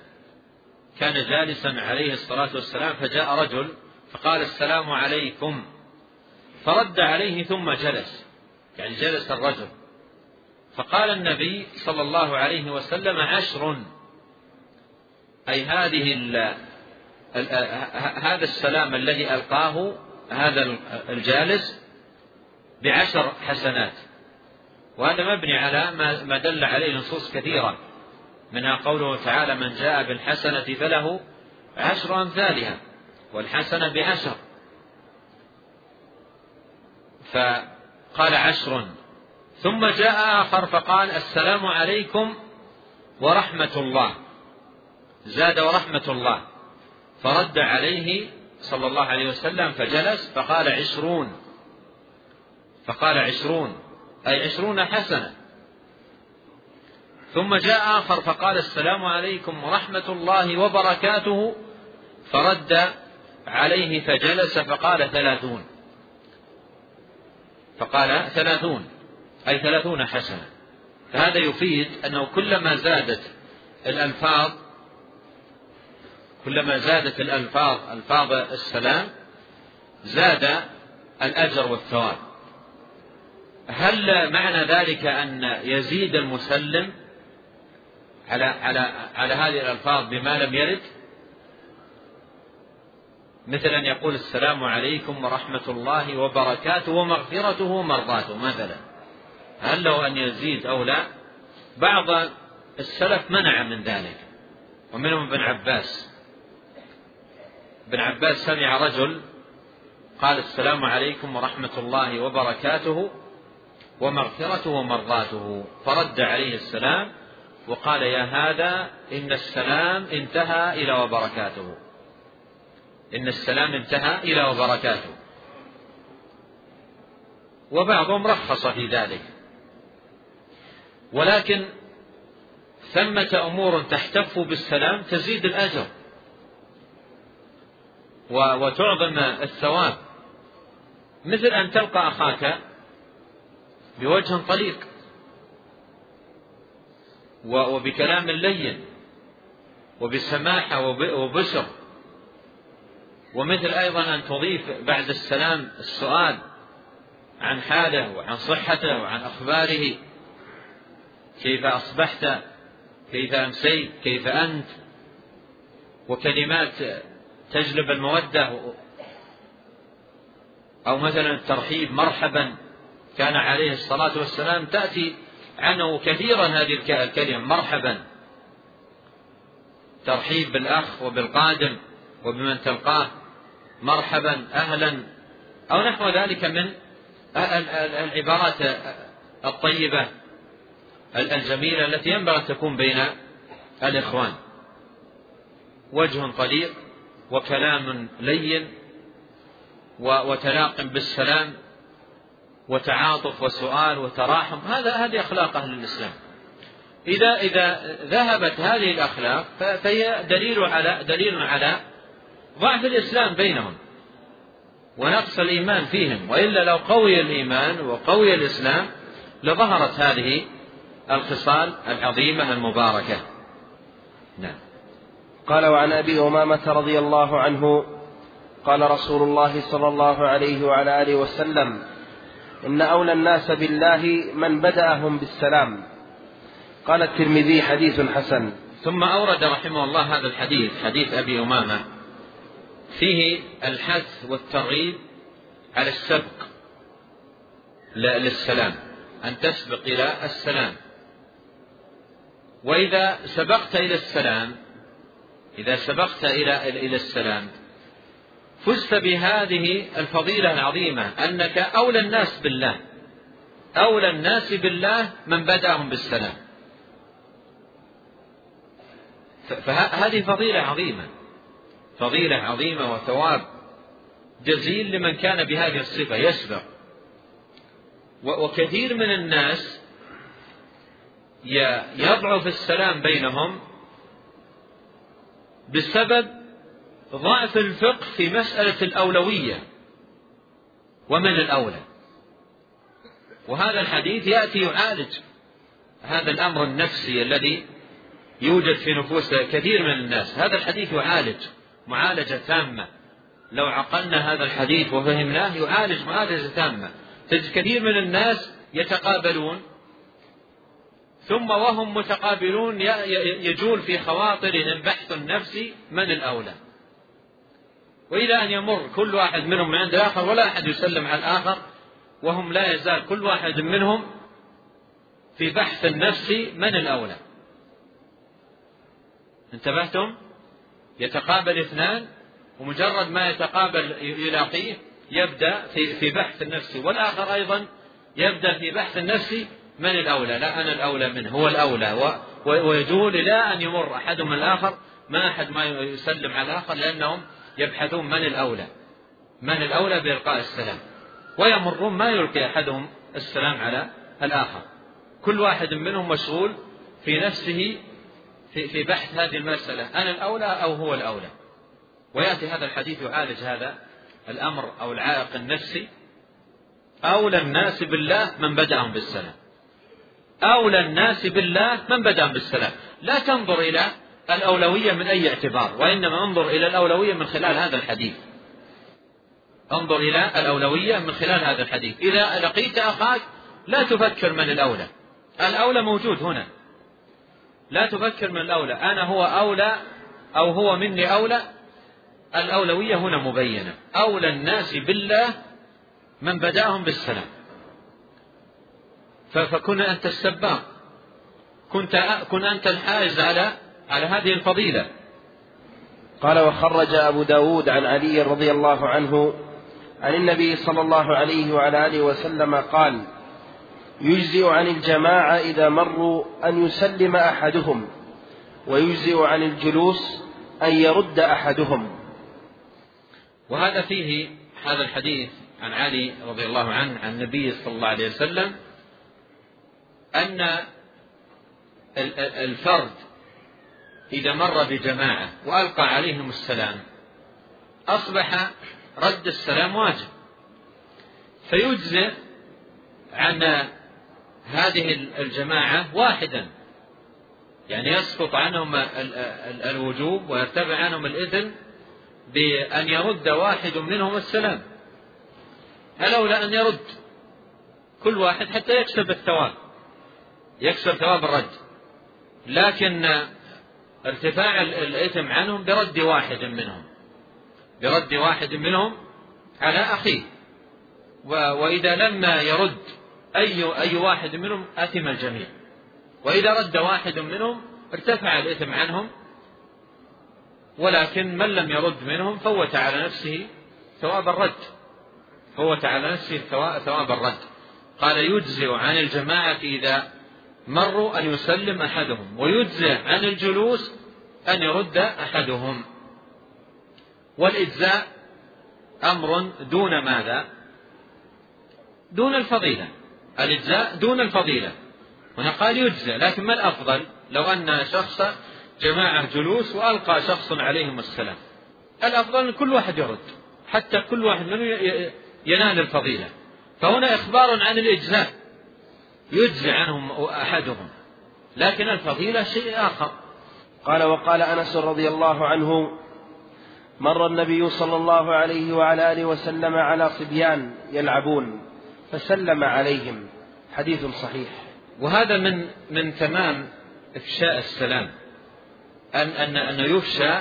كان جالسا عليه الصلاة والسلام فجاء رجل فقال السلام عليكم فرد عليه ثم جلس يعني جلس الرجل. فقال النبي صلى الله عليه وسلم عشر. أي هذه هذا السلام الذي ألقاه هذا الجالس بعشر حسنات. وهذا مبني على ما دل عليه نصوص كثيرة منها قوله تعالى من جاء بالحسنة فله عشر أمثالها والحسنة بعشر. فقال عشر. ثم جاء آخر فقال السلام عليكم ورحمة الله. زاد ورحمة الله. فرد عليه صلى الله عليه وسلم فجلس فقال عشرون. فقال عشرون. أي عشرون حسنة. ثم جاء آخر فقال السلام عليكم ورحمة الله وبركاته. فرد عليه فجلس فقال ثلاثون. فقال ثلاثون أي ثلاثون حسنة. فهذا يفيد أنه كلما زادت الألفاظ كلما زادت الألفاظ ألفاظ السلام زاد الأجر والثواب. هل معنى ذلك أن يزيد المسلم على على على هذه الألفاظ بما لم يرد؟ مثل أن يقول السلام عليكم ورحمة الله وبركاته ومغفرته ومرضاته مثلا. هل له أن يزيد أو لا؟ بعض السلف منع من ذلك ومنهم ابن عباس. ابن عباس سمع رجل قال السلام عليكم ورحمة الله وبركاته ومغفرته ومرضاته. فرد عليه السلام وقال يا هذا إن السلام انتهى إلى وبركاته. إن السلام انتهى إلى وبركاته. وبعضهم رخص في ذلك. ولكن ثمة أمور تحتف بالسلام تزيد الأجر. وتعظم الثواب. مثل أن تلقى أخاك بوجه طليق. وبكلام لين. وبسماحة وبشر ومثل أيضا أن تضيف بعد السلام السؤال عن حاله وعن صحته وعن أخباره. كيف أصبحت؟ كيف أمسيت؟ كيف أنت؟ وكلمات تجلب المودة. أو مثلا الترحيب مرحبا. كان عليه الصلاة والسلام تأتي عنه كثيرا هذه الكلمة مرحبا. ترحيب بالأخ وبالقادم وبمن تلقاه مرحبا أهلا. أو نحو ذلك من العبارات الطيبة الجميلة التي ينبغي أن تكون بين الإخوان. وجه طليق وكلام لين وتلاق بالسلام وتعاطف وسؤال وتراحم هذا هذه أخلاق أهل الإسلام. إذا إذا ذهبت هذه الأخلاق فهي دليل على دليل على ضعف الإسلام بينهم ونقص الإيمان فيهم. وإلا لو قوي الإيمان وقوي الإسلام لظهرت هذه الخصال العظيمة المباركة. نعم. قال وعن أبي أمامة رضي الله عنه قال رسول الله صلى الله عليه وعلى آله وسلم إن أولى الناس بالله من بدأهم بالسلام. قال الترمذي حديث حسن. ثم أورد رحمه الله هذا الحديث حديث أبي أمامة. فيه الحث والترغيب على السبق للسلام أن تسبق إلى السلام. وإذا سبقت إلى السلام إذا سبقت إلى إلى السلام فزت بهذه الفضيلة العظيمة أنك أولى الناس بالله. أولى الناس بالله من بدأهم بالسلام. فهذه فضيلة عظيمة. فضيلة عظيمة وثواب جزيل لمن كان بهذه الصفة يسبق. وكثير من الناس يضعف السلام بينهم بسبب ضعف الفقه في مسألة الأولوية ومن الأولى. وهذا الحديث يأتي يعالج هذا الأمر النفسي الذي يوجد في نفوس كثير من الناس. هذا الحديث يعالج معالجة تامة. لو عقلنا هذا الحديث وفهمناه يعالج معالجة تامة. تجد كثير من الناس يتقابلون ثم وهم متقابلون يجول في خواطرهم بحث النفس من الأولى. وإلى أن يمر كل واحد منهم من عند الآخر ولا أحد يسلم على الآخر وهم لا يزال كل واحد منهم في بحث النفس من الأولى. انتبهتم؟ يتقابل اثنان ومجرد ما يتقابل يلاقيه يبدأ في في بحث النفس. والآخر أيضا يبدأ في بحث النفس من الأولى. لا أنا الأولى منه هو الأولى. ويجول إلى أن يمر أحدهم الآخر ما أحد ما يسلم على الآخر لأنهم يبحثون من الأولى. من الأولى بإلقاء السلام. ويمرون ما يلقي أحدهم السلام على الآخر. كل واحد منهم مشغول في نفسه في في بحث هذه المسألة. أنا الأولى أو هو الأولى؟ ويأتي هذا الحديث يعالج هذا الأمر أو العائق النفسي. أولى الناس بالله من بدأهم بالسلام. أولى الناس بالله من بدأهم بالسلام. لا تنظر إلى الأولوية من أي اعتبار وإنما انظر إلى الأولوية من خلال هذا الحديث. انظر إلى الأولوية من خلال هذا الحديث. إذا لقيت أخاك لا تفكر من الأولى. الأولى موجود هنا. لا تفكر من الأولى. أنا هو أولى أو هو مني أولى؟ الأولوية هنا مبينة. أولى الناس بالله من بدأهم بالسلام. فكن أنت السباق. كنت كن أنت الحائز على على هذه الفضيلة. قال وخرج أبو داود عن علي رضي الله عنه عن النبي صلى الله عليه وعلى آله وسلم قال يجزئ عن الجماعة إذا مروا أن يسلم أحدهم ويجزئ عن الجلوس أن يرد أحدهم. وهذا فيه هذا الحديث عن علي رضي الله عنه عن النبي صلى الله عليه وسلم أن الفرد إذا مر بجماعة وألقى عليهم السلام أصبح رد السلام واجب. فيجزئ عن هذه الجماعة واحدا يعني يسقط عنهم الوجوب ويرتفع عنهم الإذن بأن يرد واحد منهم السلام. الأولى أن يرد كل واحد حتى يكسب الثواب يكسب ثواب الرد. لكن ارتفاع الإثم عنهم برد واحد منهم. برد واحد منهم على أخيه. وإذا لم يرد أي أي واحد منهم أثم الجميع. وإذا رد واحد منهم ارتفع الإثم عنهم. ولكن من لم يرد منهم فوت على نفسه ثواب الرد. فوت على نفسه ثواب الرد. قال يجزئ عن الجماعة إذا مروا أن يسلم أحدهم ويجزئ عن الجلوس أن يرد أحدهم. والإجزاء أمر دون ماذا؟ دون الفضيلة. الإجزاء دون الفضيلة. هنا قال يجزى لكن ما الأفضل؟ لو أن شخص جماعة جلوس وألقى شخص عليهم السلام. الأفضل أن كل واحد يرد حتى كل واحد منهم ينال الفضيلة. فهنا إخبار عن الإجزاء. يجزي عنهم أحدهم لكن الفضيلة شيء آخر. قال وقال أنس رضي الله عنه مر النبي صلى الله عليه وعلى آله وسلم على صبيان يلعبون فسلم عليهم. حديث صحيح. وهذا من من تمام إفشاء السلام. أن أن أن يفشى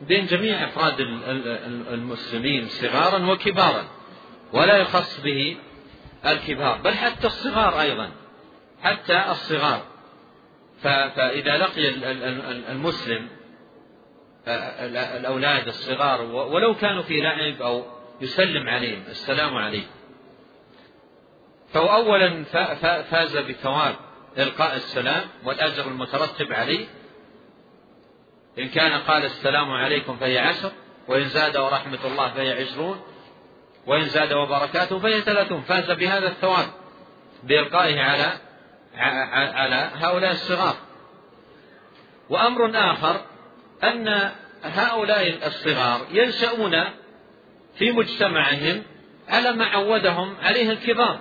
بين جميع أفراد المسلمين صغارا وكبارا ولا يخص به الكبار بل حتى الصغار أيضا. حتى الصغار. فإذا لقي المسلم الأولاد الصغار ولو كانوا في لعب أو يسلم عليهم السلام عليكم. فهو أولا فاز بثواب إلقاء السلام والأجر المترتب عليه. إن كان قال السلام عليكم فهي عشر وإن زاد ورحمة الله فهي عشرون وإن زاد وبركاته فهي ثلاثون. فاز بهذا الثواب بإلقائه على على هؤلاء الصغار. وأمر آخر أن هؤلاء الصغار ينشأون في مجتمعهم على ما عودهم عليه الكبار.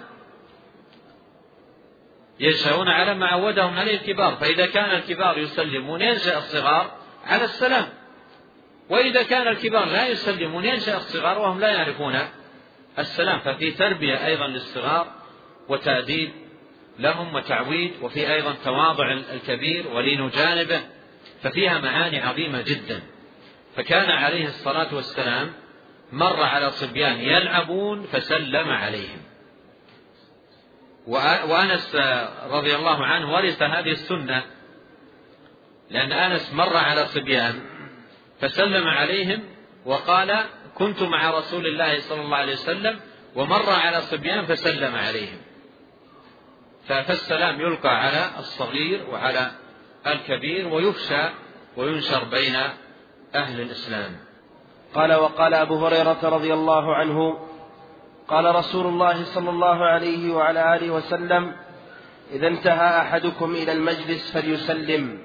ينشأون على ما عودهم عليه الكبار. فإذا كان الكبار يسلمون ينشأ الصغار على السلام. وإذا كان الكبار لا يسلمون ينشأ الصغار وهم لا يعرفون السلام. ففي تربية أيضا للصغار وتأديب لهم وتعويد وفي أيضا تواضع الكبير ولين جانبه ففيها معاني عظيمة جدا. فكان عليه الصلاة والسلام مر على صبيان يلعبون فسلم عليهم. وأنس رضي الله عنه ورث هذه السنة لأن أنس مر على صبيان فسلم عليهم وقال كنت مع رسول الله صلى الله عليه وسلم ومر على صبيان فسلم عليهم. فالسلام يلقى على الصغير وعلى الكبير ويفشى وينشر بين أهل الإسلام. قال وقال أبو هريرة رضي الله عنه قال رسول الله صلى الله عليه وعلى آله وسلم إذا انتهى أحدكم إلى المجلس فليسلم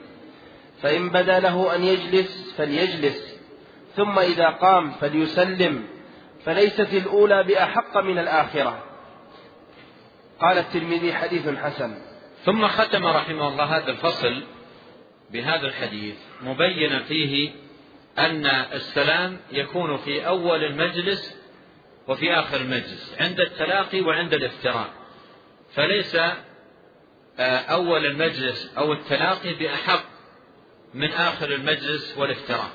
فإن بدا له أن يجلس فليجلس ثم إذا قام فليسلم فليست الأولى بأحق من الآخرة. قال الترمذي حديث حسن. ثم ختم رحمه الله هذا الفصل بهذا الحديث مبينا فيه أن السلام يكون في أول المجلس وفي آخر المجلس عند التلاقي وعند الافتراق فليس آه، أول المجلس أو التلاقي بأحق من آخر المجلس والافتراق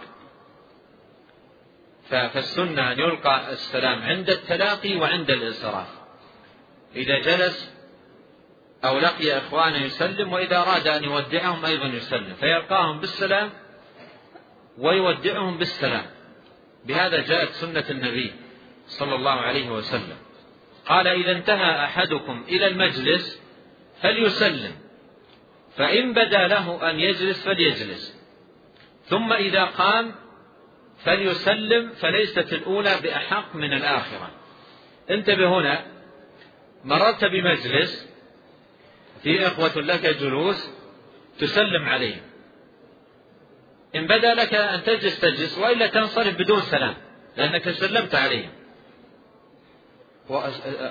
فالسنة أن يلقى السلام عند التلاقي وعند الانصراف. إذا جلس أو لقي إخوانه يسلم وإذا أراد أن يودعهم أيضا يسلم فيلقاهم بالسلام ويودعهم بالسلام. بهذا جاءت سنة النبي صلى الله عليه وسلم. قال إذا انتهى أحدكم إلى المجلس فليسلم فإن بدا له أن يجلس فليجلس ثم إذا قام فليسلم فليست الأولى بأحق من الآخرة. انتبه هنا مررت بمجلس في إخوة لك جلوس تسلم عليهم إن بدا لك أن تجلس تجلس وإلا تنصرف بدون سلام لأنك سلمت عليهم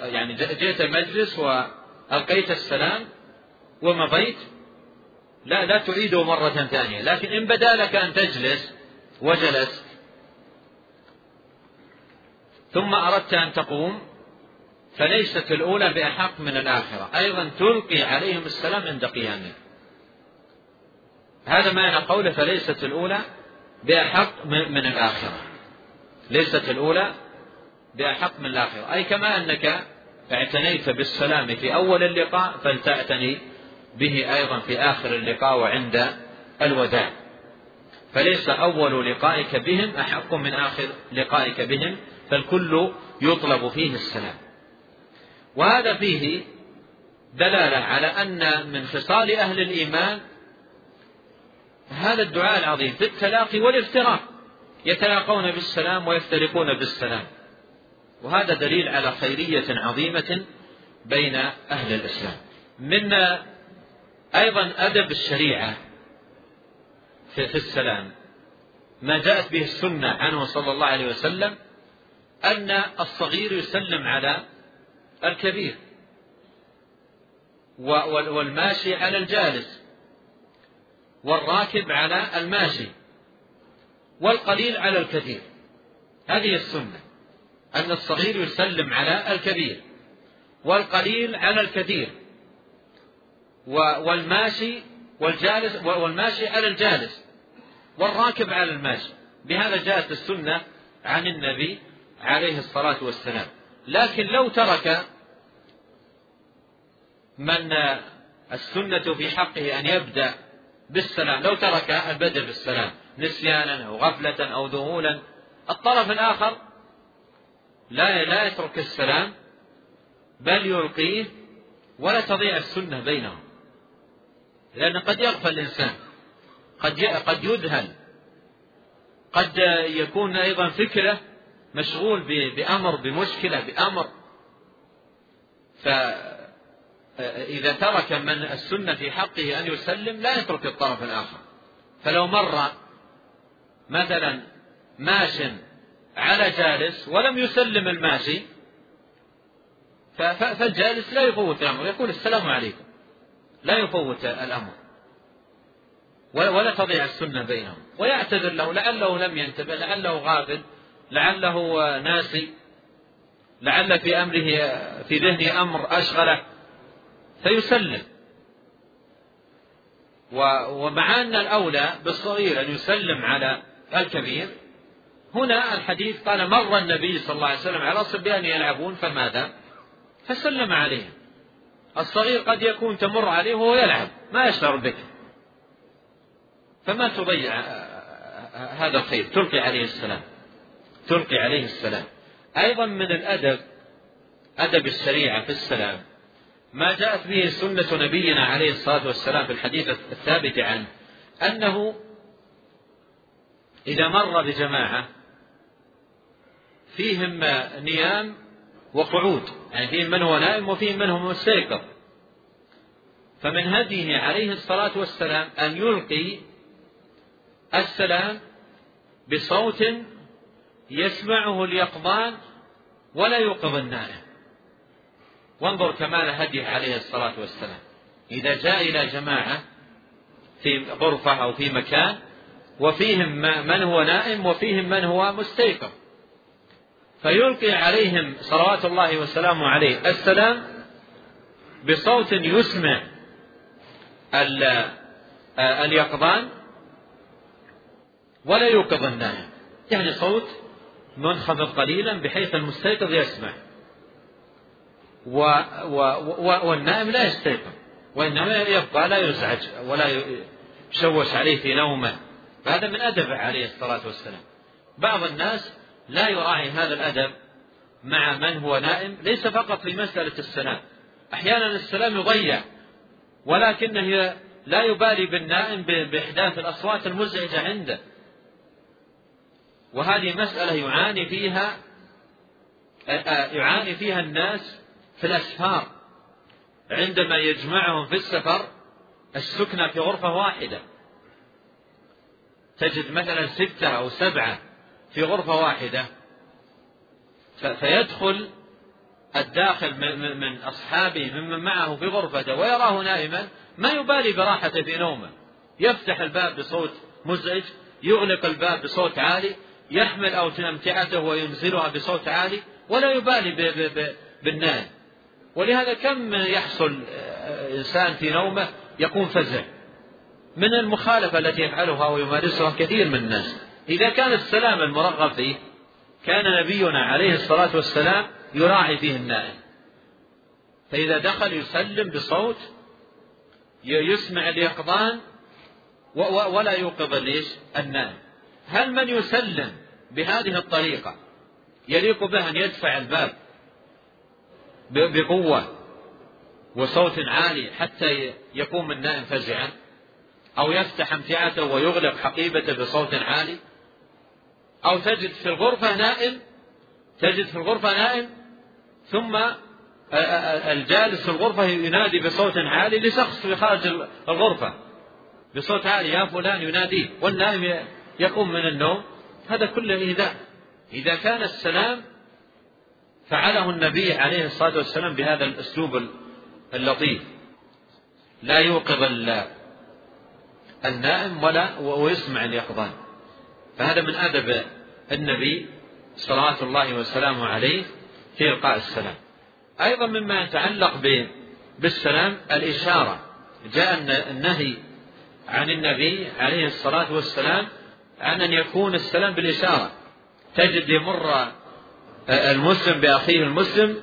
يعني جئت المجلس وألقيت السلام ومضيت. لا لا تعيده مرة ثانية. لكن إن بدا لك أن تجلس وجلست ثم أردت أن تقوم فليست الأولى بأحق من الآخرة. أيضا تلقي عليهم السلام عند قيامك هذا معنى قوله فليست الأولى بأحق من الآخرة. ليست الأولى بأحق من الآخرة. أي كما أنك اعتنيت بالسلام في أول اللقاء فلتعتني به أيضا في آخر اللقاء وعند الوداع. فليس أول لقائك بهم أحق من آخر لقائك بهم فالكل يطلب فيه السلام. وهذا فيه دلالة على أن من خصال أهل الإيمان هذا الدعاء العظيم في التلاقي والافتراق يتلاقون بالسلام ويفترقون بالسلام. وهذا دليل على خيرية عظيمة بين أهل الإسلام. من أيضا أدب الشريعة في السلام ما جاءت به السنة عنه صلى الله عليه وسلم أن الصغير يسلم على الكبير. والماشي على الجالس. والراكب على الماشي. والقليل على الكثير هذه السنة. أن الصغير يسلم على الكبير. والقليل على الكثير والماشي والجالس والماشي على الجالس. والراكب على الماشي. بهذا جاءت السنة عن النبي عليه الصلاة والسلام. لكن لو ترك من السنة في حقه أن يبدأ بالسلام لو ترك البدء بالسلام نسيانا أو غفلة أو ذهولا الطرف الآخر لا لا يترك السلام بل يلقيه ولا تضيع السنة بينهم. لأن قد يغفل الإنسان قد قد يذهل قد يكون أيضا فكره مشغول بأمر بمشكلة بأمر. فإذا ترك من السنة في حقه أن يسلم لا يترك الطرف الآخر. فلو مر مثلا ماش على جالس ولم يسلم الماشي فالجالس لا يفوت الأمر. يقول السلام عليكم. لا يفوت الأمر. ولا تضيع السنة بينهم. ويعتذر له لعله لم ينتبه لعله غافل. لعله ناسي لعل في أمره في ذهنه أمر أشغله فيسلم. ومع أن الأولى بالصغير أن يسلم على الكبير. هنا الحديث قال مر النبي صلى الله عليه وسلم على صبيان يلعبون فماذا؟ فسلم عليهم. الصغير قد يكون تمر عليه وهو يلعب ما يشعر بك. فما تضيع هذا الخير تلقي عليه السلام. تلقي عليه السلام. أيضا من الأدب أدب الشريعة في السلام. ما جاءت به سنة نبينا عليه الصلاة والسلام في الحديث الثابت عنه أنه إذا مر بجماعة فيهم نيام وقعود يعني فيهم من هو نائم وفيهم من هو مستيقظ. فمن هديه عليه الصلاة والسلام أن يلقي السلام بصوت يسمعه اليقظان ولا يوقظ النائم. وانظر كمال هديه عليه الصلاة والسلام. إذا جاء إلى جماعة في غرفة أو في مكان وفيهم من هو نائم وفيهم من هو مستيقظ. فيلقي عليهم صلوات الله وسلامه عليه. السلام بصوت يسمع اليقظان ولا يوقظ النائم. يعني صوت منخفض قليلا بحيث المستيقظ يسمع و و و والنائم لا يستيقظ. وإنما يبقى لا يزعج ولا يشوش عليه في نومه. فهذا من أدبه عليه الصلاة والسلام. بعض الناس لا يراعي هذا الأدب مع من هو نائم ليس فقط في مسألة السلام. أحيانا السلام يضيع ولكنه لا يبالي بالنائم بإحداث الأصوات المزعجة عنده. وهذه مسألة يعاني فيها يعاني فيها الناس في الأسفار. عندما يجمعهم في السفر السكنة في غرفة واحدة. تجد مثلا ستة أو سبعة في غرفة واحدة. فيدخل الداخل من أصحابه ممن معه في غرفته ويراه نائما ما يبالي براحته في نومه. يفتح الباب بصوت مزعج يغلق الباب بصوت عالي يحمل أمتعته وينزلها بصوت عالي ولا يبالي بالنائم ولهذا كم يحصل آه، إنسان في نومة يكون فزع من المخالفة التي يفعلها ويمارسها كثير من الناس. إذا كان السلام المرغب فيه كان نبينا عليه الصلاة والسلام يراعي فيه النائم. فإذا دخل يسلم بصوت يسمع اليقظان ولا يوقظ ليش؟ النائم. هل من يسلم بهذه الطريقة يليق به أن يدفع الباب بقوة وصوت عالي حتى يقوم النائم فزعا؟ أو يفتح أمتعته ويغلق حقيبته بصوت عالي؟ أو تجد في الغرفة نائم تجد في الغرفة نائم ثم الجالس في الغرفة ينادي بصوت عالي لشخص في خارج الغرفة. بصوت عالي يا فلان يناديه والنائم يقوم من النوم هذا كله إيذاء. إذا كان السلام فعله النبي عليه الصلاة والسلام بهذا الأسلوب اللطيف. لا يوقظ النائم ولا ويسمع اليقظان. فهذا من أدب النبي صلوات الله وسلامه عليه في إلقاء السلام. أيضا مما يتعلق بالسلام الإشارة. جاء النهي عن النبي عليه الصلاة والسلام عن أن يكون السلام بالإشارة. تجد يمر المسلم بأخيه المسلم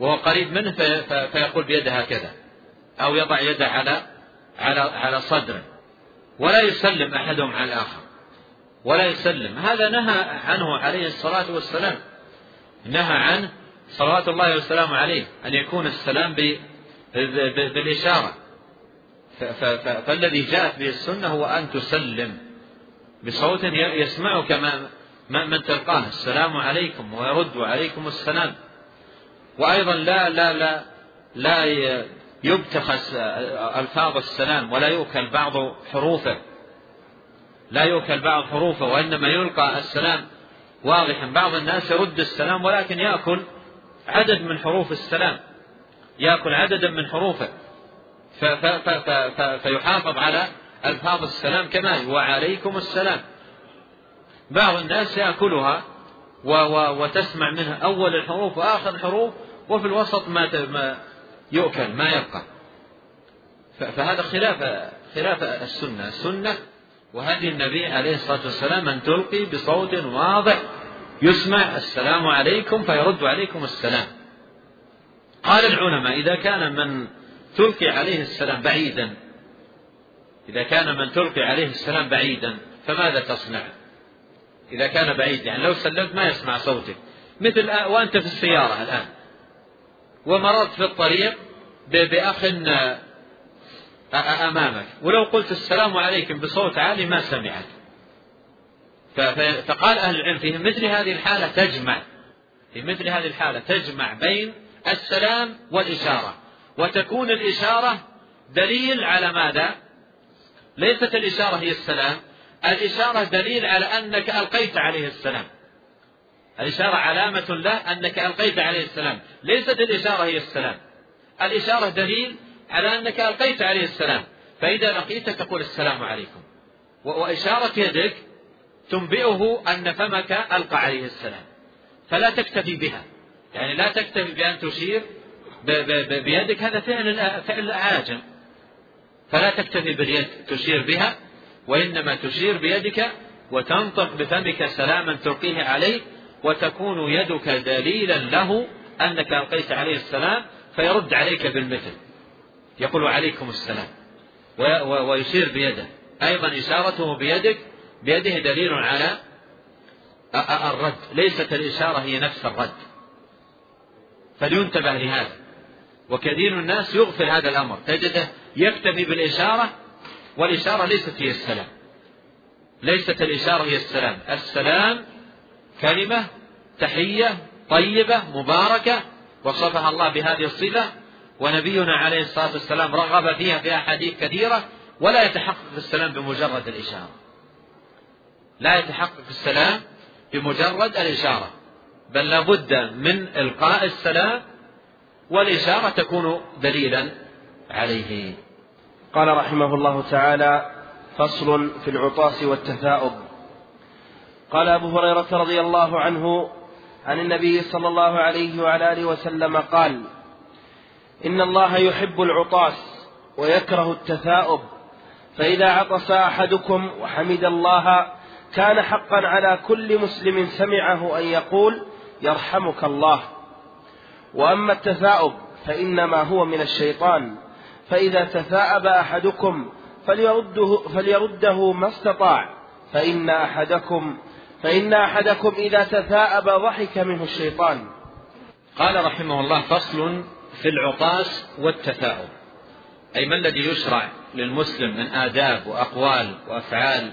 وهو قريب منه فيقول بيده هكذا أو يضع يده على على على صدره. ولا يسلم أحدهم على الآخر. ولا يسلم. هذا نهى عنه عليه الصلاة والسلام. نهى عنه صلوات الله وسلامه عليه أن يكون السلام بالإشارة. فالذي جاءت به السنة هو أن تسلم. بصوت يسمعك ما من تلقاه. السلام عليكم ويرد عليكم السلام. وأيضا لا لا لا لا يبتخس ألفاظ السلام ولا يؤكل بعض حروفه. لا يؤكل بعض حروفه وإنما يلقى السلام واضحا. بعض الناس يرد السلام ولكن يأكل عدد من حروف السلام. يأكل عددا من حروفه. فيحافظ على ألفاظ السلام كما وعليكم السلام. بعض الناس يأكلها وتسمع منها أول الحروف وآخر الحروف وفي الوسط ما يؤكل ما يبقى. فهذا خلاف خلاف السنة. السنة وهدي النبي عليه الصلاة والسلام أن تلقي بصوت واضح يسمع السلام عليكم فيرد عليكم السلام. قال العلماء إذا كان من تلقي عليه السلام بعيدا إذا كان من تلقي عليه السلام بعيدا فماذا تصنع؟ إذا كان بعيد يعني لو سلمت ما يسمع صوتك. مثل وأنت في السيارة الآن. ومررت في الطريق بأخ أمامك. ولو قلت السلام عليكم بصوت عالي ما سمعت. فقال أهل العلم في مثل هذه الحالة تجمع. في مثل هذه الحالة تجمع بين السلام والإشارة. وتكون الإشارة دليل على ماذا؟ ليست الإشارة هي السلام الإشارة دليل على أنك ألقيت عليه السلام. الإشارة علامة له أنك ألقيت عليه السلام. ليست الإشارة هي السلام. الإشارة دليل على أنك ألقيت عليه السلام. فإذا لقيته تقول السلام عليكم. وإشارة يدك تنبئه أن فمك ألقى عليه السلام. فلا تكتفي بها. يعني لا تكتفي بأن تشير بيدك. هذا فعل فعل أعاجم فلا تكتفي باليد تشير بها وإنما تشير بيدك وتنطق بفمك سلاما تلقيه عليه وتكون يدك دليلا له أنك ألقيت عليه السلام فيرد عليك بالمثل. يقول عليكم السلام. ويشير بيده. أيضا إشارته بيدك بيده دليل على الرد. ليست الإشارة هي نفس الرد. فلينتبه لهذا. وكثير الناس يغفل هذا الأمر. تجده يكتفي بالإشارة والإشارة ليست هي السلام. ليست الإشارة هي السلام. السلام كلمة تحية طيبة مباركة وصفها الله بهذه الصفة ونبينا عليه الصلاة والسلام رغب فيها في أحاديث كثيرة ولا يتحقق السلام بمجرد الإشارة. لا يتحقق السلام بمجرد الإشارة بل لابد من إلقاء السلام والإشارة تكون دليلا عليه. قال رحمه الله تعالى فصل في العطاس والتثاؤب قال أبو هريرة رضي الله عنه عن النبي صلى الله عليه وعلى آله وسلم قال إن الله يحب العطاس ويكره التثاؤب فإذا عطس أحدكم وحمد الله كان حقا على كل مسلم سمعه أن يقول يرحمك الله. وأما التثاؤب فإنما هو من الشيطان. فإذا تثاءب أحدكم فليرده, فليرده ما استطاع. فإن أحدكم فإن أحدكم إذا تثاءب ضحك منه الشيطان. قال رحمه الله فصل في العطاس والتثاؤب. أي ما الذي يشرع للمسلم من آداب وأقوال وأفعال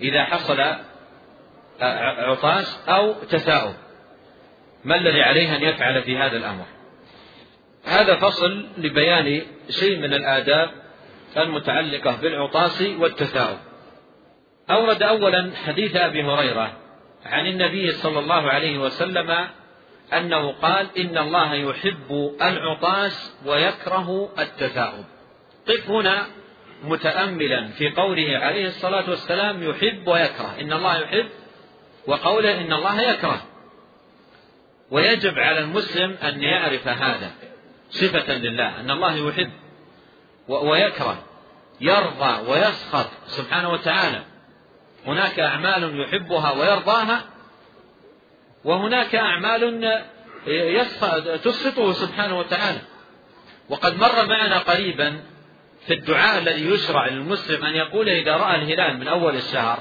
إذا حصل عطاس أو تثاؤب؟ ما الذي عليه أن يفعل في هذا الأمر؟ هذا فصل لبيان شيء من الآداب المتعلقة بالعطاس والتثاؤب أورد أولا حديث أبي هريرة عن النبي صلى الله عليه وسلم أنه قال إن الله يحب العطاس ويكره التثاؤب قف هنا متأملا في قوله عليه الصلاة والسلام يحب ويكره. إن الله يحب وقوله إن الله يكره. ويجب على المسلم أن يعرف هذا. صفة لله أن الله يحب ويكره يرضى ويسخط سبحانه وتعالى. هناك أعمال يحبها ويرضاها وهناك أعمال تسخطه سبحانه وتعالى. وقد مر معنا قريبا في الدعاء الذي يشرع للمسلم أن يقول إذا رأى الهلال من أول الشهر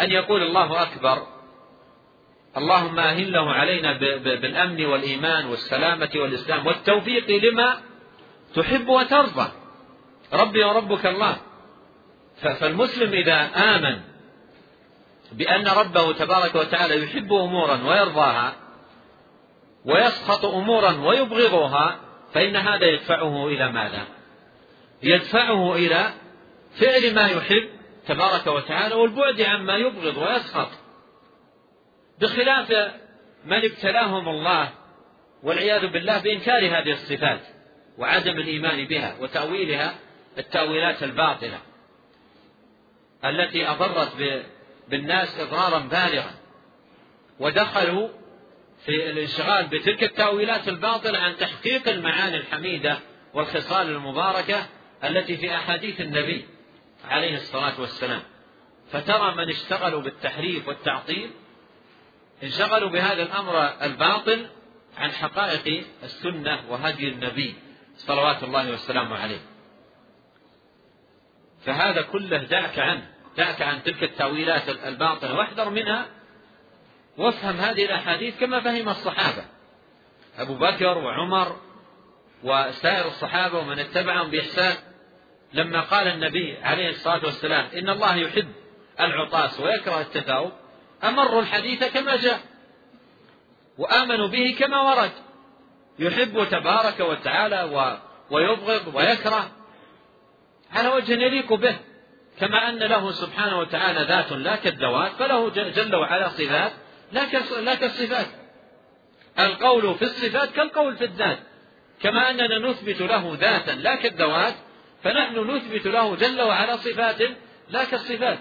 أن يقول الله أكبر اللهم أهله علينا بالأمن والإيمان والسلامة والإسلام والتوفيق لما تحب وترضى. ربي وربك الله. فالمسلم إذا آمن بأن ربه تبارك وتعالى يحب أمورا ويرضاها ويسخط أمورا ويبغضها فإن هذا يدفعه إلى ماذا؟ يدفعه إلى فعل ما يحب تبارك وتعالى والبعد عما يبغض ويسخط. بخلاف من ابتلاهم الله والعياذ بالله بإنكار هذه الصفات وعدم الإيمان بها وتأويلها التأويلات الباطلة التي أضرت بالناس إضرارا بالغا ودخلوا في الانشغال بتلك التأويلات الباطلة عن تحقيق المعاني الحميدة والخصال المباركة التي في أحاديث النبي عليه الصلاة والسلام. فترى من اشتغلوا بالتحريف والتعطيل انشغلوا بهذا الأمر الباطل عن حقائق السنة وهدي النبي صلوات الله وسلامه عليه. فهذا كله دعك عنه دعك عن تلك التأويلات الباطلة. واحذر منها وافهم هذه الأحاديث كما فهم الصحابة. أبو بكر وعمر وسائر الصحابة ومن اتبعهم بإحسان لما قال النبي عليه الصلاة والسلام إن الله يحب العطاس ويكره التثاؤب أمروا الحديث كما جاء وآمنوا به كما ورد. يحب تبارك وتعالى ويبغض ويكره. على وجه يليق به كما أن له سبحانه وتعالى ذات لا كالذوات فله جل وعلا صفات لا كالصفات. القول في الصفات كالقول في الذات. كما أننا نثبت له ذاتا لا كالذوات فنحن نثبت له جل وعلا صفات لا كالصفات.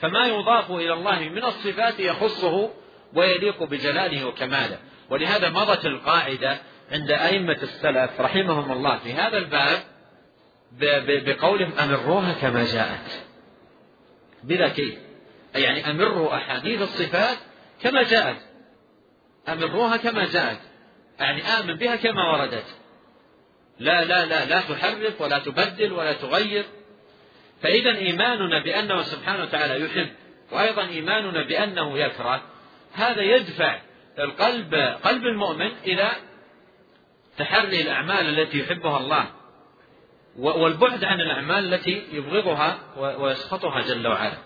فما يضاف إلى الله من الصفات يخصه ويليق بجلاله وكماله. ولهذا مضت القاعدة عند أئمة السلف رحمهم الله في هذا الباب بقولهم أمروها كما جاءت. بلا كيف. يعني أمروا أحاديث الصفات كما جاءت. أمروها كما جاءت. يعني آمن بها كما وردت. لا لا لا لا تحرف ولا تبدل ولا تغير. فإذا إيماننا بأنه سبحانه وتعالى يحب وأيضا إيماننا بأنه يكره هذا يدفع القلب قلب المؤمن إلى تحري الأعمال التي يحبها الله والبعد عن الأعمال التي يبغضها ويسخطها جل وعلا.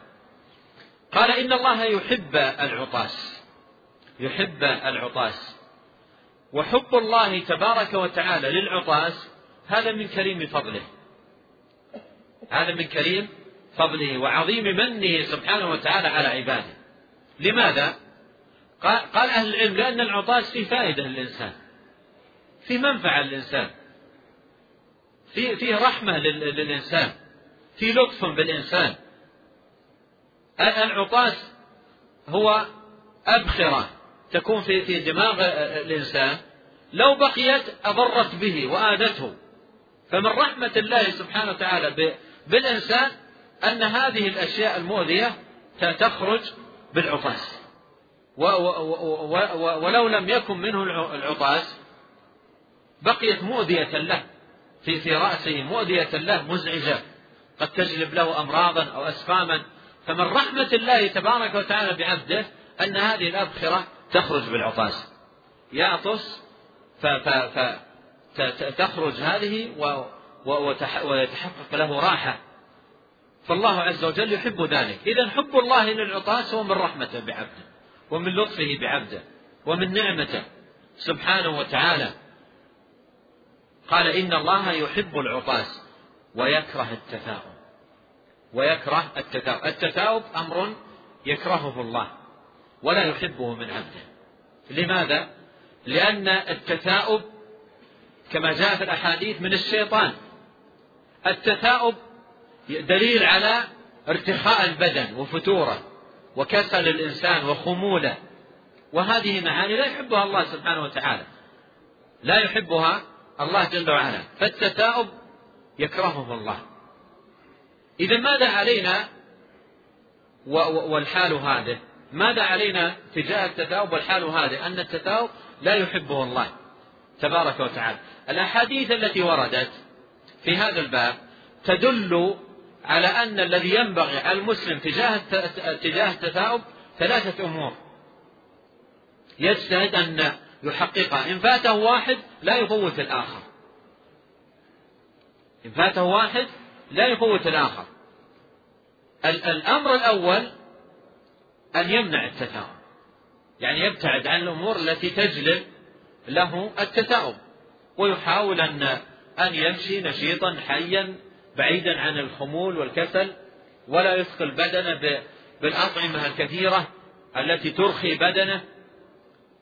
قال إن الله يحب العطاس يحب العطاس. وحب الله تبارك وتعالى للعطاس هذا من كريم فضله. هذا من كريم فضله وعظيم منه سبحانه وتعالى على عباده. لماذا؟ قال أهل العلم لأن العطاس فيه فائدة للإنسان. فيه منفعة للإنسان. فيه, فيه رحمة للإنسان. فيه لطف بالإنسان. العطاس هو أبخرة تكون في في دماغ الإنسان. لو بقيت أضرت به وآذته فمن رحمة الله سبحانه وتعالى بالإنسان أن هذه الأشياء المؤذية تخرج بالعطاس. ولو لم يكن منه العطاس بقيت مؤذية له في في رأسه مؤذية له مزعجة. قد تجلب له أمراضا أو أسقاما فمن رحمة الله تبارك وتعالى بعبده أن هذه الأبخرة تخرج بالعطاس. يعطس فتخرج هذه ويتحقق له راحة. فالله عز وجل يحب ذلك. إذا حب الله للعطاس هو من رحمته بعبده ومن لطفه بعبده ومن نعمته سبحانه وتعالى. قال إن الله يحب العطاس ويكره التثاؤب. ويكره التثاؤب. التثاؤب أمر يكرهه الله ولا يحبه من عبده. لماذا؟ لأن التثاؤب كما جاء في الأحاديث من الشيطان. التثاؤب دليل على ارتخاء البدن وفتوره وكسل الإنسان وخموله. وهذه معاني لا يحبها الله سبحانه وتعالى. لا يحبها الله جل وعلا. فالتثاؤب يكرهه الله. إذا ماذا علينا والحال هذه؟ ماذا علينا تجاه التثاؤب والحال هذه؟ أن التثاؤب لا يحبه الله تبارك وتعالى. الأحاديث التي وردت في هذا الباب تدل على أن الذي ينبغي على المسلم تجاه تجاه التثاؤب ثلاثة أمور. يجتهد أن يحققها إن فاته واحد لا يفوت الآخر. إن فاته واحد لا يفوت الآخر. الأمر الأول أن يمنع التثاؤب. يعني يبتعد عن الأمور التي تجلب له التثاؤب. ويحاول أن أن يمشي نشيطا حيا بعيدا عن الخمول والكسل ولا يثقل بدنه بالأطعمة الكثيرة التي ترخي بدنه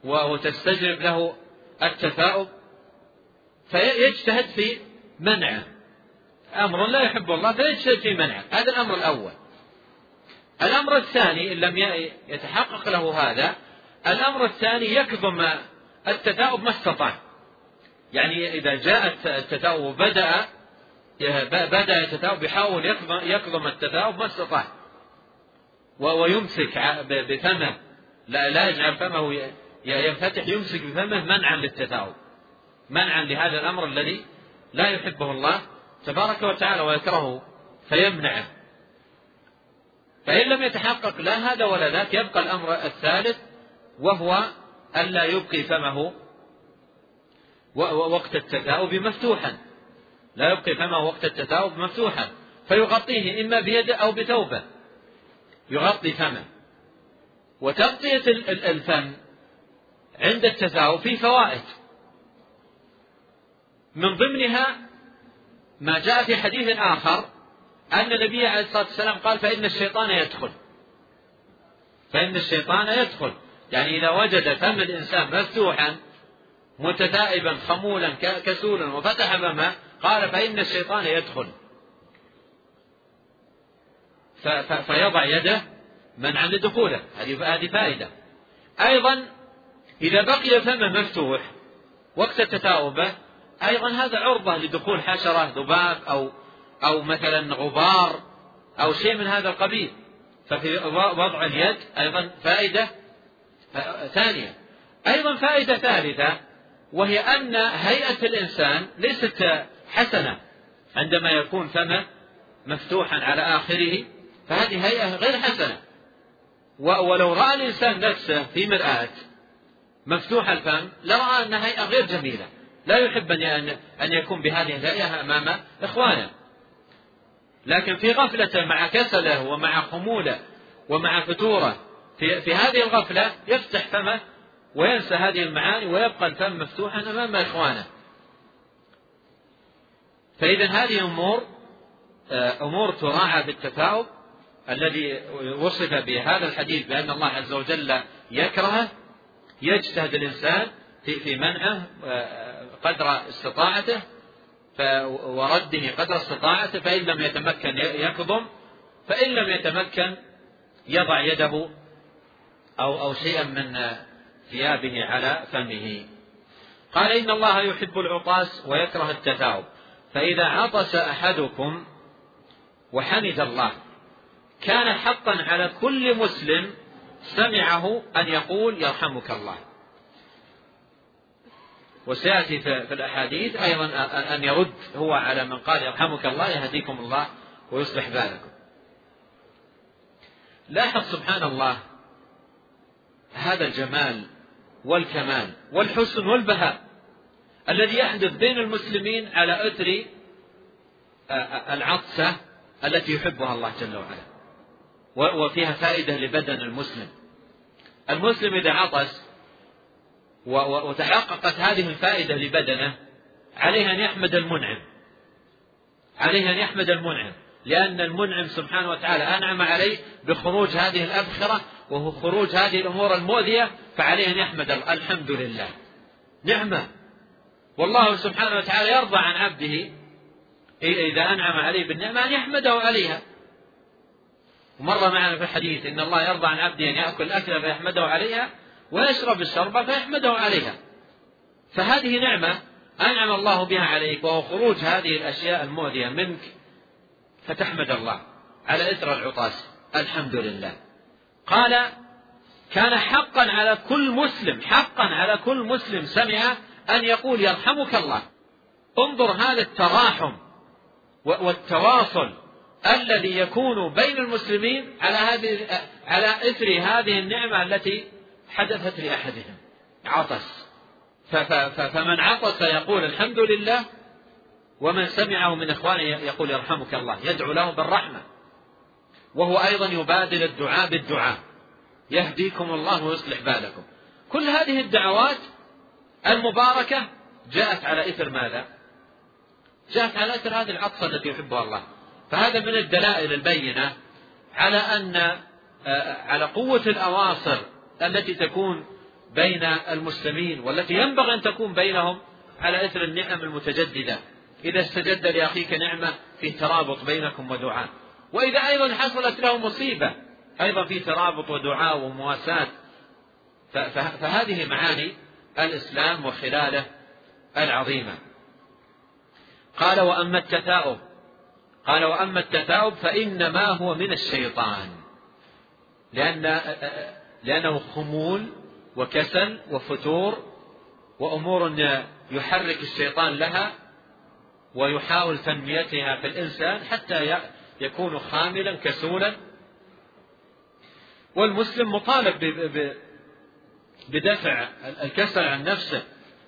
وتستجلب له التثاؤب. فيجتهد في منعه. أمر لا يحب الله فيجتهد في منعه. هذا الأمر الأول. الأمر الثاني إن لم يتحقق له هذا الأمر الثاني يكظم التثاؤب ما استطاع. يعني إذا جاء التثاؤب وبدأ بدأ التثاؤب يحاول يكظم التثاؤب ما استطاع. ويمسك بفمه. لا لا يجعل فمه ينفتح يمسك بفمه منعا للتثاؤب منعا لهذا الأمر الذي لا يحبه الله تبارك وتعالى ويكرهه فيمنعه. فإن لم يتحقق لا هذا ولا ذاك يبقى الأمر الثالث وهو ألا يبقي فمه وقت التثاؤب مفتوحا. لا يبقي فمه وقت التثاؤب مفتوحا. فيغطيه إما بيده أو بثوبه يغطي فمه. وتغطية الفم عند التثاؤب في فوائد. من ضمنها ما جاء في حديث آخر أن النبي عليه الصلاة والسلام قال فإن الشيطان يدخل. فإن الشيطان يدخل. يعني إذا وجد فم الإنسان مفتوحا متثائبا خمولا كسولا. وفتح فمه قال فإن الشيطان يدخل. فيضع يده منعا لدخوله هذه هذه فائدة. أيضا إذا بقي فمه مفتوح وقت تثاؤبه أيضا هذا عرضة لدخول حشرة ذباب أو أو مثلا غبار أو شيء من هذا القبيل. ففي وضع اليد أيضا فائدة ثانية. أيضا فائدة ثالثة وهي أن هيئة الإنسان ليست حسنة عندما يكون فمه مفتوحا على آخره فهذه هيئة غير حسنة. ولو رأى الإنسان نفسه في مرآة مفتوح الفم لرأى أن هيئة غير جميلة. لا يحب أن أن يكون بهذه الهيئة أمام إخوانه. لكن في غفلته مع كسله ومع خموله ومع فتورة في, في هذه الغفلة يفتح فمه وينسى هذه المعاني ويبقى الفم مفتوحا أمام إخوانه. فإذا هذه أمور آه، أمور تراعى في التثاؤب الذي وصف بهذا الحديث بأن الله عز وجل يكرهه يجتهد الإنسان في منعه آه، قدر استطاعته ورده قدر استطاعته فإن لم يتمكن يكظم فإن لم يتمكن يضع يده أو أو شيئا من ثيابه على فمه. قال إن الله يحب العطاس ويكره التثاؤب فإذا عطس أحدكم وحمد الله كان حقا على كل مسلم سمعه أن يقول يرحمك الله. وسيأتي في الأحاديث أيضا أن يرد هو على من قال يرحمك الله يهديكم الله ويصلح بالكم. لاحظ سبحان الله هذا الجمال والكمال والحسن والبهاء الذي يحدث بين المسلمين على أثر العطسة التي يحبها الله جل وعلا. وفيها فائدة لبدن المسلم. المسلم إذا عطس وتحققت هذه الفائدة لبدنه عليه أن يحمد المنعم. عليه أن يحمد المنعم. لأن المنعم سبحانه وتعالى أنعم عليه بخروج هذه الأبخرة وهو خروج هذه الأمور المؤذية فعليه أن يحمد الحمد لله. نعمة. والله سبحانه وتعالى يرضى عن عبده. إذا أنعم عليه بالنعمة أن يحمده عليها. ومر معنا في الحديث إن الله يرضى عن عبده أن يأكل الأكلة فيحمده عليها ويشرب الشربة فيحمده عليها. فهذه نعمة أنعم الله بها عليك وهو خروج هذه الأشياء المؤذية منك. فتحمد الله على إثر العطاس. الحمد لله. قال كان حقا على كل مسلم حقا على كل مسلم سمع أن يقول يرحمك الله. انظر هذا التراحم والتواصل الذي يكون بين المسلمين على هذه على إثر هذه النعمة التي حدثت لأحدهم. عطس. فمن عطس يقول الحمد لله ومن سمعه من إخوانه يقول يرحمك الله يدعو له بالرحمة. وهو أيضا يبادل الدعاء بالدعاء. يهديكم الله ويصلح بالكم. كل هذه الدعوات المباركة جاءت على إثر ماذا؟ جاءت على إثر هذه العطفة التي يحبها الله. فهذا من الدلائل البينة على أن آه، على قوة الأواصر التي تكون بين المسلمين والتي ينبغي أن تكون بينهم على إثر النعم المتجددة. إذا استجد لأخيك نعمة في ترابط بينكم ودعاء. وإذا أيضا حصلت له مصيبة أيضا في ترابط ودعاء ومواساة. فهذه معاني الإسلام وخلاله العظيمة. قال وأما التثاؤب قال وأما التثاؤب فإنما هو من الشيطان لأن لأنه خمول وكسل وفتور وأمور يحرك الشيطان لها ويحاول تنميتها في الإنسان حتى يكون خاملا كسولا والمسلم مطالب بدفع الكسل عن نفسه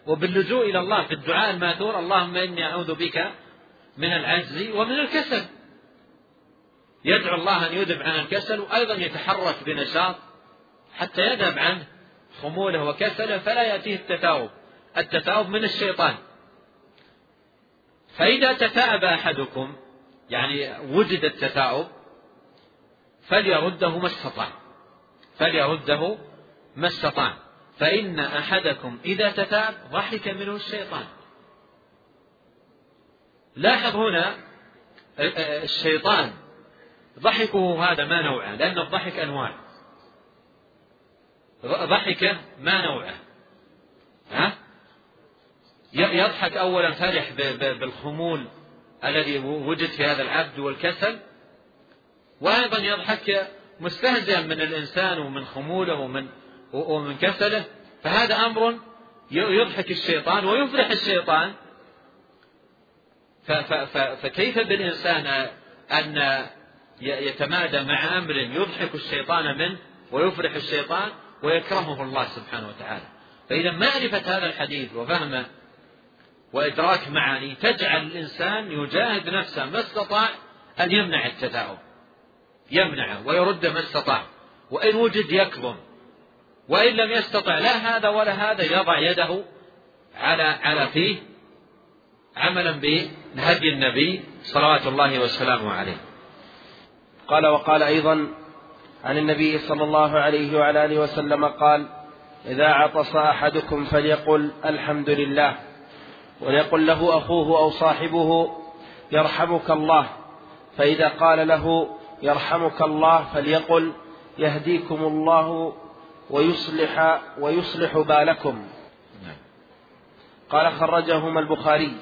وباللجوء إلى الله في الدعاء الماثور. اللهم إني أعوذ بك من العجز ومن الكسل. يدعو الله أن يذهب عن الكسل وأيضا يتحرك بنشاط حتى يذهب عنه خموله وكسله فلا يأتيه التثاؤب التثاؤب من الشيطان. فإذا تثاءب أحدكم يعني وجد التثاؤب فليرده ما استطاع. فليرده ما استطاع. فإن أحدكم إذا تثاب ضحك منه الشيطان. لاحظ هنا الشيطان ضحكه هذا ما نوعه لأن الضحك أنواع. ضحك ما نوعه. ها؟ يضحك أولا فرح بالخمول الذي وجد في هذا العبد والكسل وأيضا يضحك مستهزئا من الإنسان ومن خموله ومن ومن كسله فهذا أمر يضحك الشيطان ويفرح الشيطان. فكيف بالإنسان أن يتمادى مع أمر يضحك الشيطان منه ويفرح الشيطان ويكرهه الله سبحانه وتعالى؟ فإذا معرفة هذا الحديث وفهمه وإدراك معاني تجعل الإنسان يجاهد نفسه ما استطاع أن يمنع التثاؤب يمنعه ويرد ما استطاع وإن وجد يكظم وإن لم يستطع لا هذا ولا هذا يضع يده على على فيه عملا بهدي النبي صلوات الله وسلامه عليه. قال وقال أيضا عن النبي صلى الله عليه وعلى آله وسلم قال: إذا عطس أحدكم فليقل الحمد لله وليقل له أخوه أو صاحبه يرحمك الله فإذا قال له يرحمك الله فليقل يهديكم الله ويصلح ويصلح بالكم. قال خرجهما البخاري.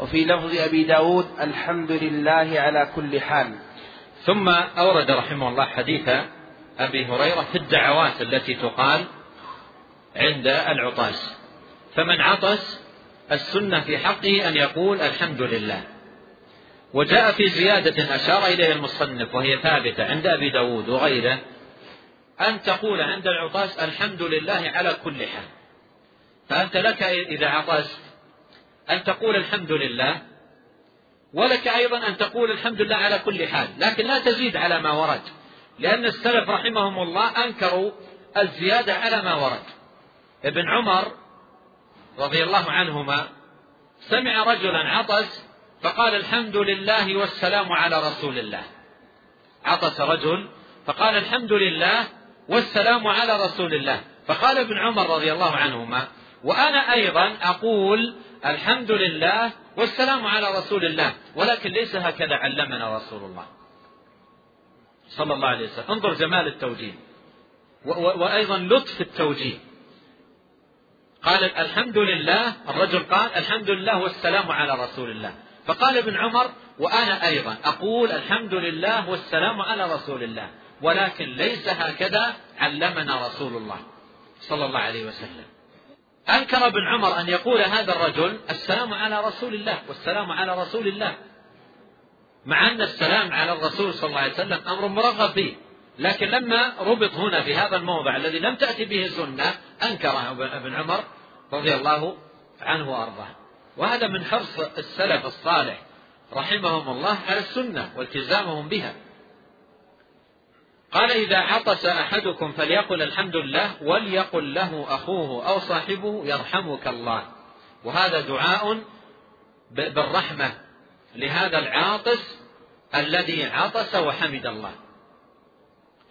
وفي لفظ أبي داود الحمد لله على كل حال. ثم أورد رحمه الله حديث أبي هريرة في الدعوات التي تقال عند العطاس. فمن عطس السنة في حقه أن يقول الحمد لله. وجاء في زيادة أشار إليها المصنف وهي ثابتة عند أبي داود وغيره أن تقول عند العطاس الحمد لله على كل حال. فأنت لك إذا عطست أن تقول الحمد لله ولك أيضا أن تقول الحمد لله على كل حال لكن لا تزيد على ما ورد لأن السلف رحمهم الله أنكروا الزيادة على ما ورد. ابن عمر رضي الله عنهما سمع رجلا عطس فقال الحمد لله والسلام على رسول الله. عطس رجل فقال الحمد لله والسلام على رسول الله. فقال ابن عمر رضي الله عنهما وأنا أيضا أقول الحمد لله والسلام على رسول الله ولكن ليس هكذا علمنا رسول الله. صلى الله عليه وسلم. انظر جمال التوجيه. وأيضا لطف التوجيه. قال الحمد لله الرجل قال الحمد لله والسلام على رسول الله. فقال ابن عمر وأنا أيضا أقول الحمد لله والسلام على رسول الله ولكن ليس هكذا علمنا رسول الله صلى الله عليه وسلم. أنكر ابن عمر أن يقول هذا الرجل السلام على رسول الله والسلام على رسول الله مع أن السلام على الرسول صلى الله عليه وسلم أمر مرغب فيه. لكن لما ربط هنا في هذا الموضع الذي لم تأتي به السنة أنكره ابن عمر رضي الله عنه وأرضاه. وهذا من حرص السلف الصالح رحمهم الله على السنة والتزامهم بها. قال إذا عطس أحدكم فليقل الحمد لله وليقل له أخوه أو صاحبه يرحمك الله. وهذا دعاء بالرحمة لهذا العاطس الذي عطس وحمد الله.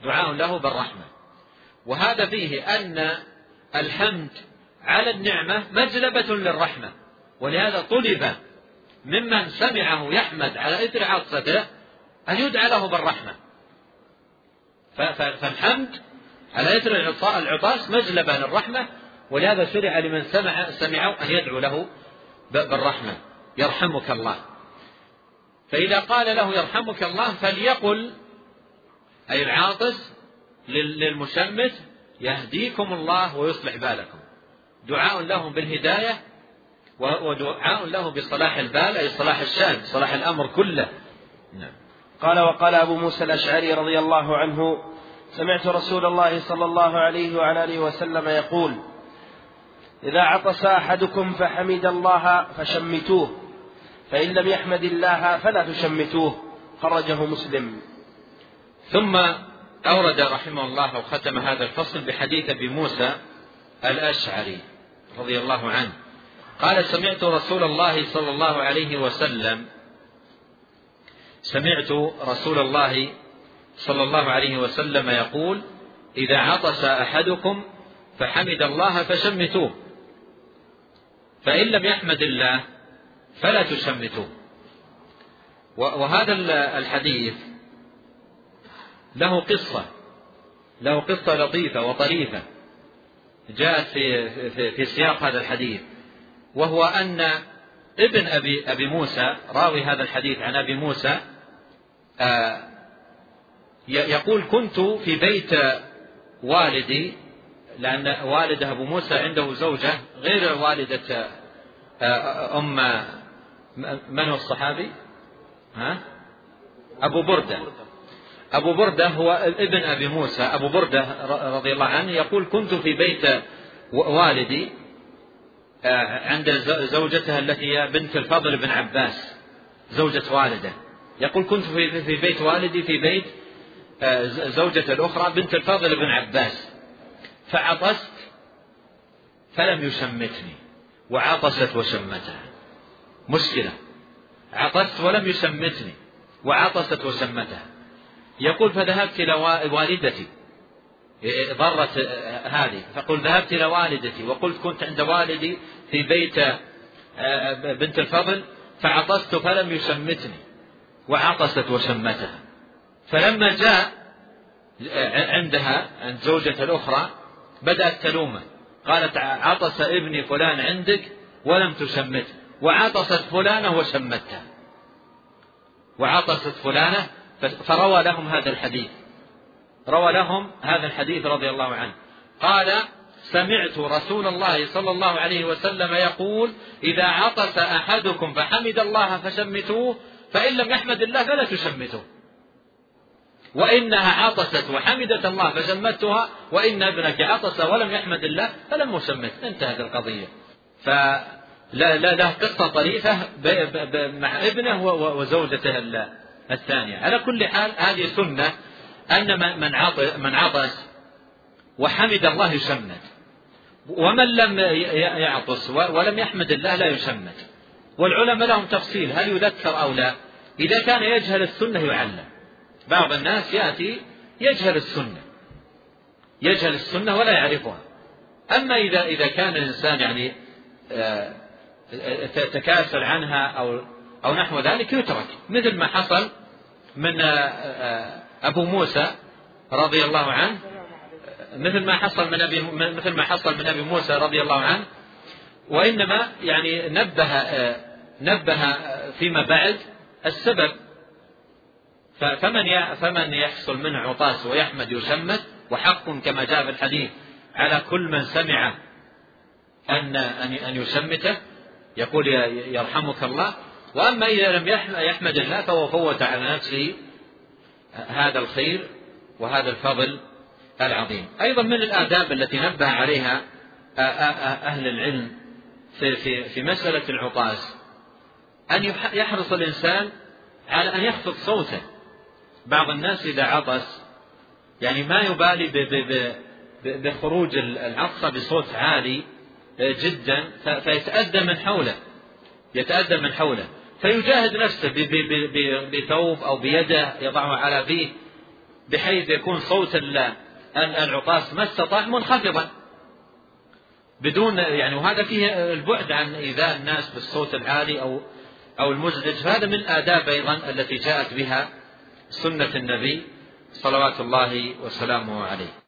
دعاء له بالرحمة. وهذا فيه أن الحمد على النعمة مجلبة للرحمة. ولهذا طلب ممن سمعه يحمد على إثر عطسته أن يدعى له بالرحمة. فالحمد على إثر العطاس مجلبة للرحمة ولهذا شرع لمن سمع سمعه أن يدعو له بالرحمة. يرحمك الله. فإذا قال له يرحمك الله فليقل أي العاطس للمشمت يهديكم الله ويصلح بالكم. دعاء لهم بالهداية ودعاء له بصلاح البال أي صلاح الشأن صلاح الأمر كله. نعم. قال وقال أبو موسى الأشعري رضي الله عنه سمعت رسول الله صلى الله عليه وعلى آله وسلم يقول إذا عطس أحدكم فحمد الله فشمتوه فإن لم يحمد الله فلا تشمتوه خرجه مسلم. ثم أورد رحمه الله وختم هذا الفصل بحديث أبي موسى الأشعري رضي الله عنه. قال سمعت رسول الله صلى الله عليه وسلم سمعت رسول الله صلى الله عليه وسلم يقول إذا عطس أحدكم فحمد الله فشمتوه فإن لم يحمد الله فلا تشمتوه. وهذا الحديث له قصة له قصة لطيفة وطريفة جاءت في في, في سياق هذا الحديث. وهو أن ابن أبي أبي موسى راوي هذا الحديث عن أبي موسى آه، يقول كنت في بيت والدي لأن والده أبو موسى عنده زوجة غير والدة آه، أم من هو الصحابي؟ ها؟ أبو بردة أبو بردة هو ابن أبي موسى أبو بردة رضي الله عنه يقول كنت في بيت والدي عند زوجته التي هي بنت الفضل بن عباس زوجة والده. يقول كنت في بيت والدي في بيت آه، زوجة الأخرى بنت الفضل بن عباس. فعطست فلم يشمتني وعطست وشمتها. مشكلة عطست ولم يشمتني وعطست وشمتها. يقول فذهبت إلى والدتي ضرت هذه. فقل ذهبت إلى والدتي وقلت كنت عند والدي في بيت آه، بنت الفضل فعطست فلم يشمتني وعطست وشمتها. فلما جاء عندها عند زوجة الأخرى بدأت تلومه. قالت عطس ابني فلان عندك ولم تشمته وعطست فلانة وشمتها. وعطست فلانة فروى لهم هذا الحديث. روى لهم هذا الحديث رضي الله عنه. قال سمعت رسول الله صلى الله عليه وسلم يقول إذا عطس أحدكم فحمد الله فشمتوه فإن لم يحمد الله فلا تشمتوه. وإنها عطست وحمدت الله فشمتها وإن ابنك عطس ولم يحمد الله فلم أشمت انتهت القضية. فلا لا لا قصة طريفة مع ابنه وزوجته الثانية. على كل حال هذه سنة أن من من عطس وحمد الله يشمت ومن لم يعطس ولم يحمد الله لا يشمت والعلماء لهم تفصيل هل يذكر أو لا؟ إذا كان يجهل السنة يعلم. بعض الناس يأتي يجهل السنة. يجهل السنة ولا يعرفها. أما إذا إذا كان الإنسان يعني آه، تكاسل عنها أو أو نحو ذلك يترك. مثل ما حصل من آه، آه، أبو موسى رضي الله عنه مثل ما حصل من أبي مثل ما حصل من أبي موسى رضي الله عنه وإنما يعني نبه نبه فيما بعد السبب. فمن فمن يحصل منه عطاس ويحمد يشمت وحق كما جاء في الحديث على كل من سمع أن أن يشمته يقول يرحمك الله. وأما إذا لم يحمد الله فهو فوت على نفسه هذا الخير وهذا الفضل العظيم. أيضا من الآداب التي نبه عليها أهل العلم في, في, في مسألة العطاس أن يحرص الإنسان على أن يخفض صوته. بعض الناس إذا عطس يعني ما يبالي بخروج العطسة بصوت عالي جدا فيتأذى من حوله يتأذى من حوله. فيجاهد نفسه بثوب أو بيده يضعه على فيه بحيث يكون صوت العطاس ما استطاع منخفضا. بدون يعني وهذا فيه البعد عن إيذاء الناس بالصوت العالي أو أو المزعج. فهذا من آداب أيضا التي جاءت بها سنة النبي صلوات الله وسلامه عليه.